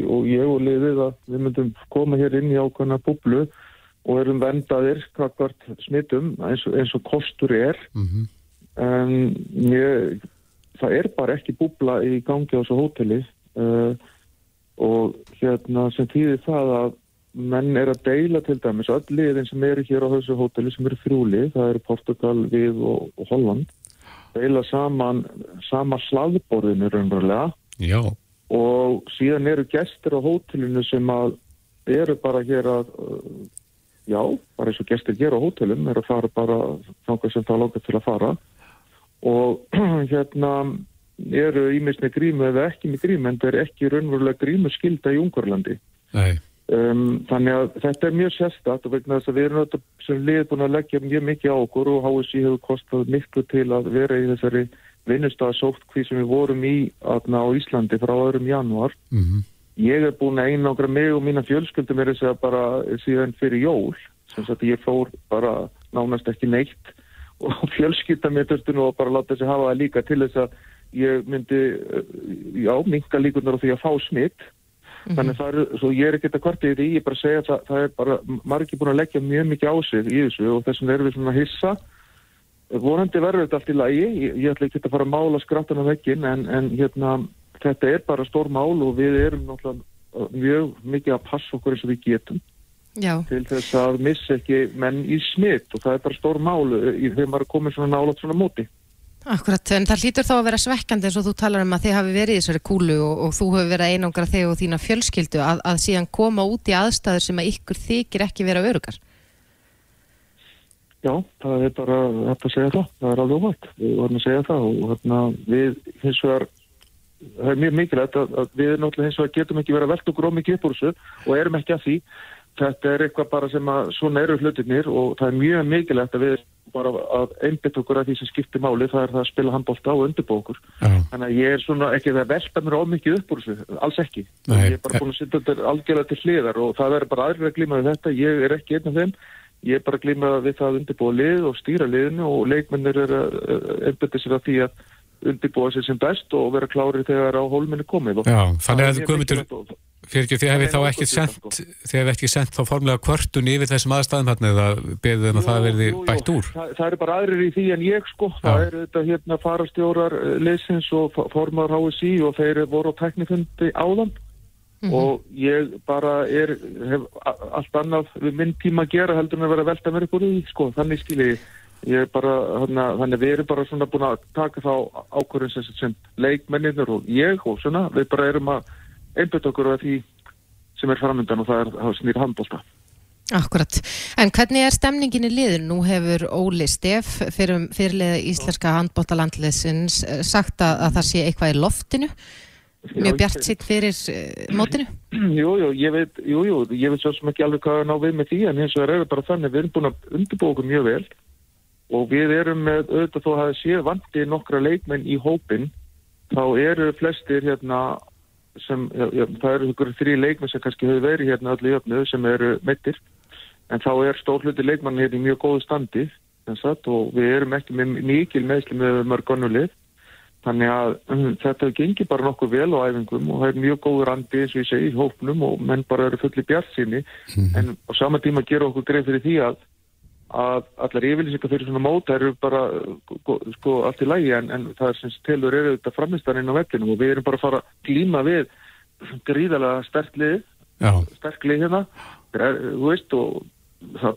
og ég og liðið að við myndum koma hér inn í ákvæmna búblu og erum vendaðir kakvart smittum eins, eins og kostur er. Mm -hmm. en ég, það er bara ekki búbla í gangi á þessu hóteli. Uh, og hérna sem týðir það að menn er að deila til dæmis öll liðin sem eru hér á þessu hóteli sem eru þrjúli, það eru Portugal, við og, og Holland deila saman sama slaðborðinu raunverulega. Já. og síðan eru gestur á hótelinu sem að eru bara hér að já, bara eins og gestur hér á hótelum eru að fara bara þangar sem það lókar til að fara. Og hérna eru ímis með grímu eða ekki með grímu en það er ekki raunverulega grímu skilda í Ungurlandi Nei Um, þannig að þetta er mjög sérstatt og vegna þess að við erum þetta sem lið búin að leggja mjög mikið á okkur og HSI hefur kostað miklu til að vera í þessari vinnustasótt hví sem við vorum í aðna á Íslandi frá öðrum januar. Mm -hmm. Ég er búin að einangra mig og mína fjölskyldum er þess að bara síðan fyrir jól sem sagt ég fór bara nánast ekki neitt og fjölskylda mér þurftu nú að bara láta þessi hafa það líka til þess að ég myndi, eh, já, minga líkunar á því að fá smitt -hmm. Þannig að það er, svo ég er ekkert að kvarta í því, ég er bara að segja að það, það er bara, ekki búin að leggja mjög mikið á sig í þessu og þess vegna erum við svona að hissa. Vorandi verður þetta allt í lagi, ég, ég ætla ekki að fara að mála skrattan á vekkin en, en hérna, þetta er bara stór mál og við erum náttúrulega mjög mikið að passa okkur eins og við getum. Já. til þess að missa ekki menn í smitt og það er bara stór mál þegar maður er komið svona nálat svona móti. Akkurat, en það hlýtur þá að vera svekkandi eins og þú talar um að þið hafi verið í þessari kúlu og, og þú hefur verið einangra þig og þína fjölskyldu að, að síðan koma út í aðstæður sem að ykkur þykir ekki vera örugar. Já, það er bara hægt að segja það, það er alveg hægt, við varum að segja það og hérna við hins vegar, það er mjög mikilvægt að, að við náttúrulega hins vegar getum ekki verið að velta okkur ómikið upp úr þessu og erum ekki að því þetta er eitthvað bara sem að svona eru hlutinir og það er mjög mikilvægt að við bara að einbit okkur að því sem skiptir máli það er það að spila handbólta og undirbókur þannig að ég er svona ekki það velta mér ómikið upp úr þessu, alls ekki. Nei. ég er bara búin að setja þetta algjörlega til hliðar og það verður bara aðrir að glíma við þetta. Ég er ekki einn af þeim. Ég er bara að glíma við það að undirbúa lið og stýra liðinu og leikmennir er að einbita sér að því að undirbúa sér sem best og vera klárið þegar á hólminni komið. Já, þannig að Guðmundur fyrir ekki því hefði þá ekki sendt þið hefði ekki sendt þá formlega kvörtun yfir þessum aðstæðum hérna eða beðið um að það verði bætt úr? Það, það er bara aðrir í því en ég sko. Já. það eru þetta hérna farastjórar eh, leysins og formar HSI og þeir voru á teknifundi áðan. Mm -hmm. og ég bara er hef allt annað við minn tíma að gera heldur en að vera velta mér upp úr því sko. Þannig skilji ég bara, hana, þannig við erum bara svona búin að taka þá ákvörðin sem, sem leikmenninur og ég og svona, við bara erum að einbjöðt okkur að því sem er framöndan og það er að snýra handbólta. Akkurat, en hvernig er stemningin í liður? Nú hefur Óli Steff fyrir, fyrirlega íslenska handbóltalandleysins eh, sagt að, að það sé eitthvað í loftinu mjög bjart sitt fyrir uh, mótinu? Jú, jú, ég veit, jú, jú, ég veit svo sem ekki alveg hvað að ná við með því en eins og það er bara þannig, við erum búin að undirbúa okkur mjög vel og við erum með auðvitað þó að það sé vandi nokkra leikmenn í hópin þá eru flestir hérna sem, já, það eru ykkur þrý leikmenn sem kannski hefur verið hérna öllu jöfnu sem eru meittir en þá er stórluti leikmann hérna í mjög góðu standi sagt, og við erum ekki með mikil meðsli með mörg annulið Þannig að um, þetta gengir bara nokkuð vel á æfingum og það er mjög góður andi eins og ég segi í hópnum og menn bara eru fulli bjart síni mm. en á sama tíma gera okkur greið fyrir því að, að allar yfirlýsingar fyrir svona móta eru bara sko allt í lægi en, en það er sem stelur eru þetta framistarinn á vellinu og við erum bara að fara að glíma við gríðalega sterklið, sterklið hérna, þú veist og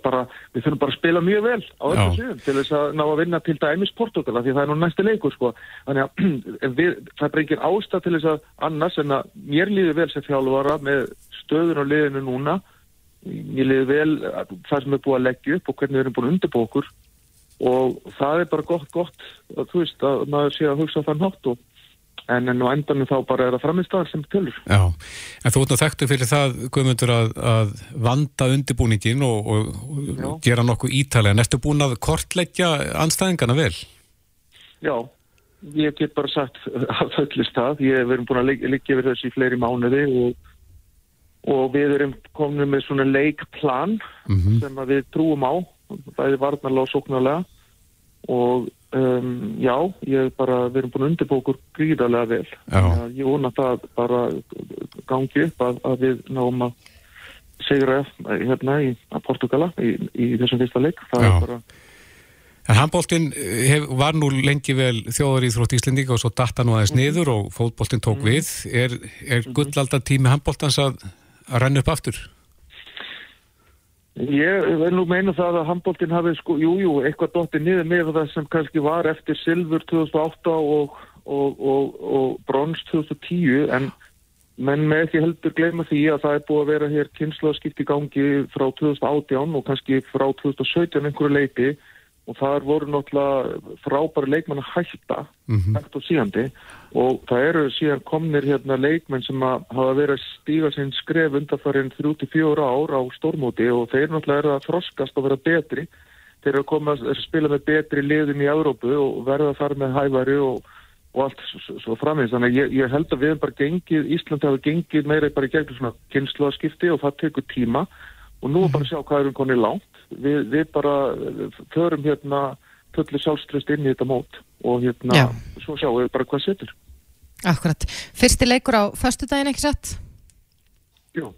bara, við þurfum bara að spila mjög vel á öllum síðan til þess að ná að vinna til dæmis Portugala því það er nú næstu leikur sko. Þannig að við, það er bara engin ástað til þess að annars en að mér líður vel sem þjálfvara með stöður á liðinu núna mér líður vel það sem er búið að leggja upp og hvernig við erum búin að undirbú okkur og það er bara gott gott að þú veist að maður sé að hugsa þann hátt og en enn og endanum þá bara er það framistæðar sem tölur. Já, en þú ert náttúrulega þekktu fyrir það, Guðmundur, að, að vanda undirbúningin og, og, og gera nokkuð ítalega. Næstu búin að kortleggja anstæðingana vel? Já, ég get bara sagt að það. Ég hef verið búin að liggja yfir þessu í fleiri mánuði og, og við erum komin með svona leikplan mm -hmm. sem við trúum á, það er varnarlega og sóknarlega og Um, já, ég bara, við erum búin að undirbókur gríðarlega vel. Ég vona það bara gangi upp að, að við náum að segra hérna í Portugala í, í þessum fyrsta leik. Það já. er bara... En handbóltinn var nú lengi vel þjóður í þrótt Íslendinga og svo datta nú aðeins -hmm. niður og fótbóltinn tók -hmm. við. Er, er mhm. gullaldar tími handbóltans að, að renna upp aftur? Ég vil nú meina það að handbóltinn hafi sko, jújú, jú, eitthvað dóttið niður með það sem kannski var eftir Silfur 2008 og, og, og, og Brons 2010 en menn með ekki heldur gleyma því að það er búið að vera hér kynnslóðskipt í gangi frá 2018 og kannski frá 2017 einhverju leiti og þar voru náttúrulega frábæri leikmenn að hætta mm -hmm. hægt og síðandi og það eru síðan komnir hérna leikmenn sem að hafa verið að stíga sinn skref undanfarið 34 ár á stórmóti. Og þeir náttúrulega eru að þroskast og vera betri. Þeir eru að koma að spila með betri liðin í Európu og verða að fara með hæværi og, og allt svo framins þannig að ég, ég held að við bara gengið Íslandi hafa gengið meira bara í gegnum svona kynnslóðskipti og það tekur tíma. Og nú er bara að sjá hvað erum konið langt við, við bara förum hérna fulli sjálfströst inn í þetta mót og hérna Já. svo sjáum við bara hvað setur Akkurat, fyrsti leikur á fastudagin ekki satt? Jú,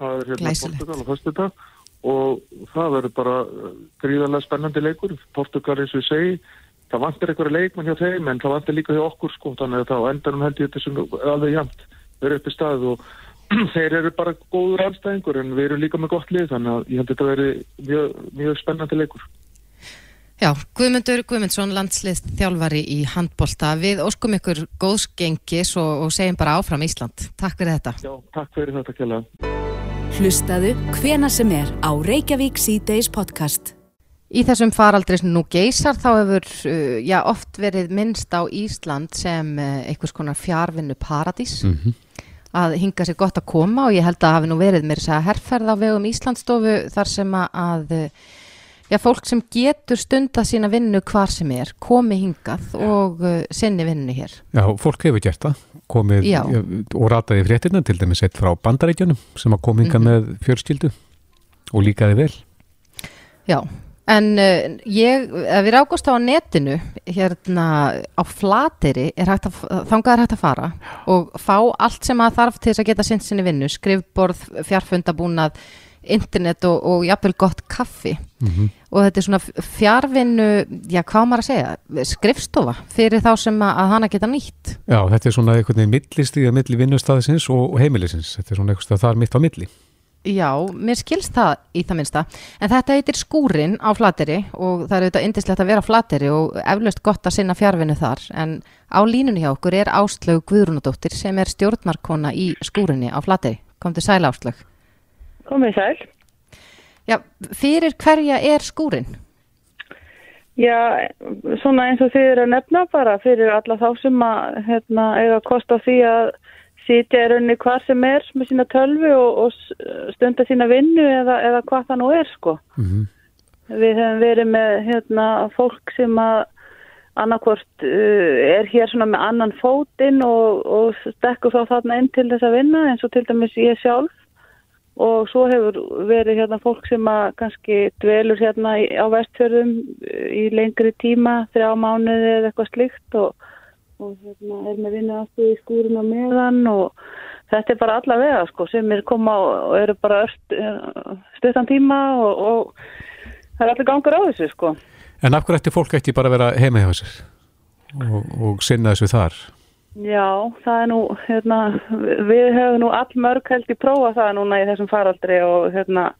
það er hérna Portugal á fastudag og það verður bara gríðarlega spennandi leikur Portugal eins og ég segi það vantir einhverja leikmann hjá þeim en það vantir líka hjá okkur sko þannig að það endanum held ég þetta sem alveg jæmt verður upp í stað og þeir eru bara góður anstæðingur en við erum líka með gott lið þannig að ég held að þetta veri mjög, mjög spennandi leikur. Já, Guðmundur Guðmundsson landslið þjálfari í handbólta við óskum ykkur góðsgengis og, og segjum bara áfram Ísland. Takk fyrir þetta. Já, takk fyrir þetta kjalla Hlustaðu hvena sem er á Reykjavík C-Days podcast. Í þessum faraldri sem nú geysar þá hefur uh, já, oft verið minnst á Ísland sem uh, einhvers konar fjárvinnu paradís mm -hmm að hinga sér gott að koma og ég held að hafi nú verið mér þess að herrferð á vegum Íslandstofu þar sem að já, fólk sem getur stunda sína vinnu hvar sem er, komi hingað og uh, sinni vinnu hér. Já, fólk hefur gert það, komið já. og rataði fréttina til dæmis eitt frá bandarækjunum sem að kom hingað mm -hmm. með fjörskildu og líkaði vel. Já, En uh, ég, við rákast á netinu, hérna á flateri, er að, þangað er hægt að fara og fá allt sem að þarf til þess að geta sinns sinni vinnu, skrifborð, fjarfundabúnað, internet og, og jafnvel gott kaffi. Mm -hmm. Og þetta er svona fjárvinnu, já hvað maður að segja, skrifstofa fyrir þá sem að, að hana geta nýtt. Já, þetta er svona einhvern veginn millistíða milli vinnustæðisins og, heimilisins, þetta er svona eitthvað það er mitt á milli. Já, mér skilst það í það minnsta en þetta heitir skúrin á flateri og það er auðvitað indislegt að vera á flateri og eflaust gott að sinna fjárvinu þar en á línunni hjá okkur er Áslög Guðrúnadóttir sem er stjórnmarkona í skúrinni á flateri. Kom til sæl Áslög. Komið sæl. Já, fyrir hverja er skúrin? Já, svona eins og þið eru að nefna bara fyrir alla þá sem að hérna, eiga að kosta því að sitja í rauninni hvað sem er með sína tölvu og, og stunda sína vinnu eða, eða hvað það nú er sko. Mm -hmm. Við hefum verið með hérna, fólk sem að annarkvort uh, er hér svona með annan fótinn og, og stekkur þá þarna inn til þess að vinna eins og til dæmis ég sjálf og svo hefur verið hérna fólk sem að kannski dvelur hérna á vestfjörðum í lengri tíma, þrjá mánuði eða eitthvað slikt og og hérna er með vinnu aftur í skúrin á meðan og þetta er bara alla vega sko sem er koma og eru bara eh, stuttan tíma og, og það er allir gangur á þessu sko. En af hverju ætti fólk ekki bara að vera heima hjá þessir og, og sinna þessu þar? Já, það er nú, hérna, við hefum nú all mörg held í prófa það núna í þessum faraldri og hérna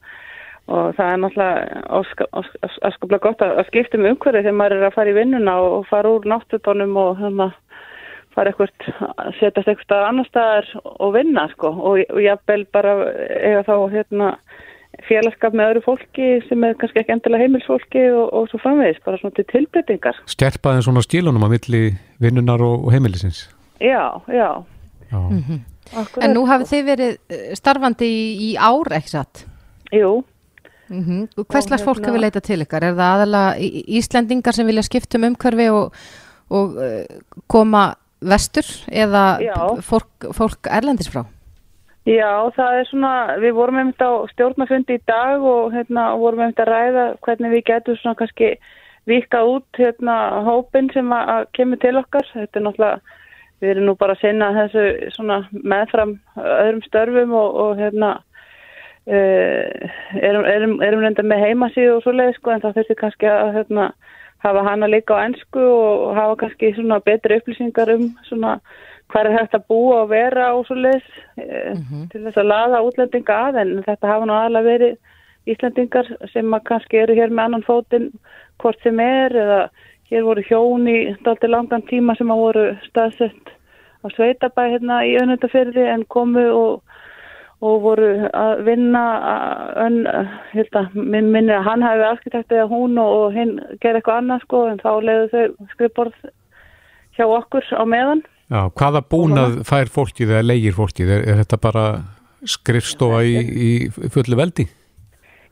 og það er náttúrulega askaplega gott að skipta um umhverju þegar maður er að fara í vinnuna og fara úr náttutónum og hérna fara eitthvað, setjast eitthvað annar staðar og vinna sko og, og jáfnvel bara eiga þá hérna félagskap með öðru fólki sem er kannski ekki endilega heimilsfólki og, og svo framvegis, bara svona til tilbyttingar. Skerpaðin svona skilunum að milli vinnunar og, og heimilisins? Já, já. já. Mm -hmm. En nú hafið þið verið eh, starfandi í, í ár, ekki satt? Jú. Mm -hmm. Hvers slags fólk hefur hérna- leitað til ykkar? Er það aðalega Íslendingar sem vilja skipta um umhverfi og, og uh, koma vestur eða fólk, fólk erlendis frá? Já, það er svona, við vorum einmitt á stjórnafundi í dag og hérna, vorum einmitt að ræða hvernig við getum svona kannski vika út hérna hópin sem að kemur til okkar. Þetta er náttúrulega, við erum nú bara að sinna þessu svona meðfram öðrum störfum og, og hérna uh, erum, erum, erum reynda með heimasíðu og svo leið sko en það þurftir kannski að hérna hafa hana líka á ennsku og hafa kannski svona betri upplýsingar um svona hvað er hægt að búa og vera og svo leis mm -hmm. til þess að laða útlendinga að en þetta hafa nú aðalega verið Íslandingar sem kannski eru hér með annan fótinn hvort sem er eða hér voru hjón í dalti langan tíma sem að voru staðsett á Sveitabæ hérna í önundaferði en komu og og voru að vinna en minn minnir að hann hafi arkitekt eða hún og, og hinn gerði eitthvað annað sko en þá leiðu þau skrifborð hjá okkur á meðan Já, hvaða búnað fær fólkið eða leigir fólkið? Er, er þetta bara skrifstofa í, í fullu veldi?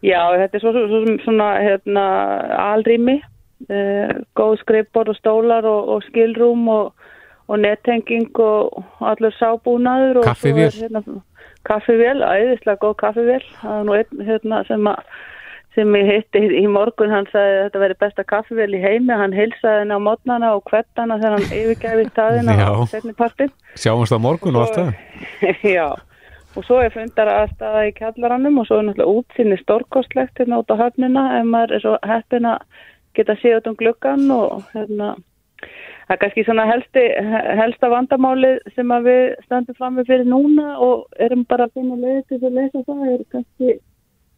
Já, þetta er svo, svo, svo, svona hérna, alrými eh, góð skrifborð og stólar og, og skilrúm og, og nettenging og allur sábúnaður Kaffivél? Kaffivél, æðislega góð kaffivél. Það er nú einn hérna, sem, sem ég hitti í morgun. Hann sagði að þetta veri besta kaffivél í heimi. Hann hilsaði henni á mótnana og kvettana þegar hann yfirgæfi staðina á setnipartin Sjáumst á morgun og allt það. Já, og svo er fundar aðstæða í kjallarannum og svo er náttúrulega útsinni stórkostlegt hérna út á höfnina. Ef maður er svo heppin að geta séð út um gluggan og hérna Það er kannski svona helsti, helsta vandamáli sem við standum fram með fyrir núna og erum bara að finna leiði til að lesa það er kannski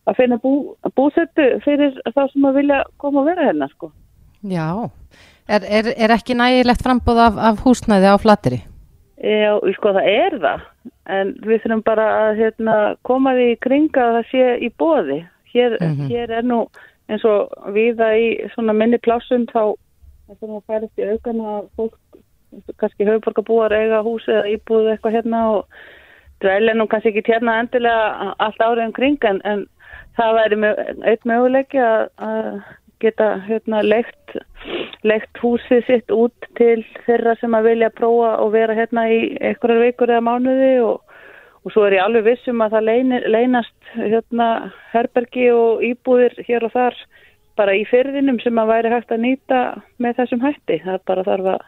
að finna bú, búsettu fyrir þá sem að vilja koma og vera hérna sko. Já, er, er, er ekki nægilegt frambóð af, af húsnæði á flatteri? Já, sko það er það en við þurfum bara að hérna, koma því í kringa að það sé í bóði. Hér, mm -hmm. hér er nú eins og viða í svona minni plásum þá er að færast í aukana fólk, kannski höfuborgarbúar eiga húsi eða íbúðu eitthvað hérna og dvæli nú kannski ekki hérna endilega allt árið um kring en, en það væri með, eitt möguleiki að, að geta hérna leikt, leikt húsið sitt út til þeirra sem að vilja prófa og vera hérna í einhverjar vikur eða mánuði og, og svo er ég alveg vissum að það leynast hérna herbergi og íbúðir hér og þar bara í fyrðinum sem að væri hægt að nýta með þessum hætti. Það bara þarf að,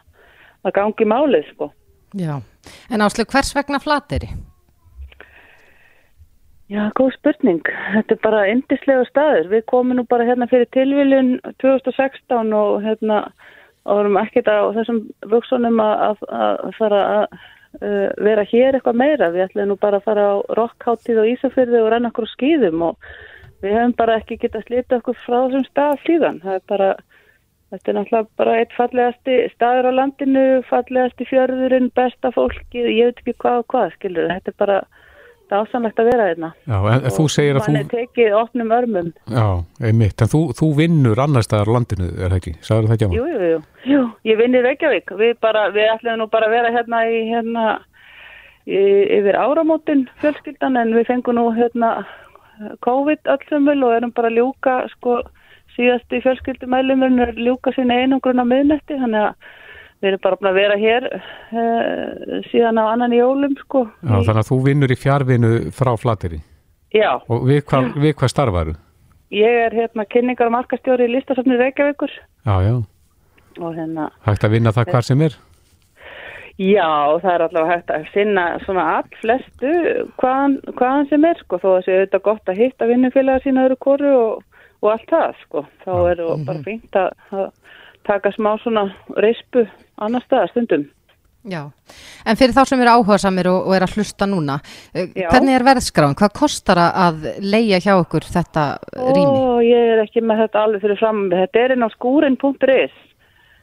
að gangi málið sko. Já, en áslu hvers vegna flateri? Já, góð spurning. Þetta er bara indislega staður. Við komum nú bara hérna fyrir tilviljun 2016 og hérna árum ekkert á þessum vöksunum að, að fara að uh, vera hér eitthvað meira. Við ætlum nú bara að fara á rockháttíð og Ísafyrði og renna okkur á skýðum og við hefum bara ekki getað slita okkur frá þessum stað síðan. Það er bara, þetta er náttúrulega bara eitt fallegasti staður á landinu, fallegasti fjörðurinn, besta fólki, ég veit ekki hvað og hvað, skilur. Þetta er bara ásanlegt að vera hérna. Já, en og þú segir að þú... Er tekið opnum örmum. Já, einmitt, en þú, þú vinnur annar staðar á landinu, er það ekki? Sæður það ekki á mig? Jú, jú, jú, jú, ég vinnir Reykjavík. Við bara, við ætlum nú bara að vera hérna í hérna yfir áramótin fjölskyldan en við fengum nú hérna COVID allsumul og erum bara að ljúka sko síðast í fjölskyldumælumurinn er ljúka sinni einangrun á miðnetti þannig að við erum bara að vera hér uh, síðan á annan jólum sko. Já, þannig að þú vinnur í fjárvinu frá flateri. Já. Og við hvað, við hvað starfaru? Ég er hérna kynningar og markastjóri í listasafni Reykjavíkur. Já, já. Og hérna... Hægt að vinna það hvar sem er? Já, það er allavega hægt að finna svona all flestu hvaðan, hvaðan sem er sko, þó að það sé auðvitað gott að hitta vinnufélagar sína öru kóru og, og allt það sko, þá er það bara Mhm. fínt að, að taka smá svona reispu annar staðar stundum. Já, en fyrir þá sem eru áhugasamir og, og er að hlusta núna, eh, Já. hvernig er verðskráin? Hvað kostar að- leia hjá okkur þetta rými? Ó, ég er ekki með þetta alveg fyrir fram, þetta er inn á skúrin.is.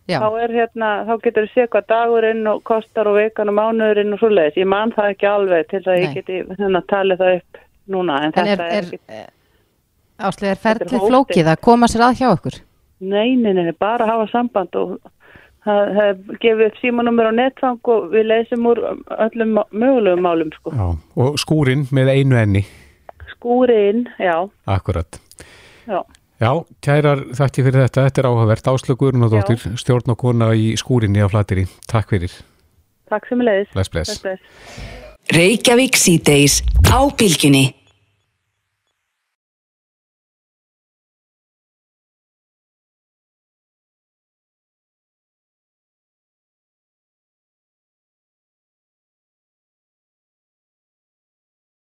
Já. Þá er hérna, þá getur við séð hvað dagurinn og kostar og vekan og mánuðurinn og svoleiðis. Ég man það ekki alveg til að ég Nei. geti hérna talið það upp núna, en, En þetta er, er, ekki... Áslega, er Þetta er ferlið hópið. flókið að koma sér að hjá okkur? Nei, nei, nei, bara hafa samband og það gefið upp símanúmer á netfang og við leysum úr öllum mögulegum málum, sko. Já. Og skúrin með einu enni. Skúrin, já, Akkurat. já. Já, kærar þakki fyrir þetta. Þetta er áhugavert. Áslögur og dóttir, stjórn og kona í skúrinni á flateri. Takk fyrir. Takk sem er leiðis. Bless, bless. bless. Reykjavík síðdeis á bylginni.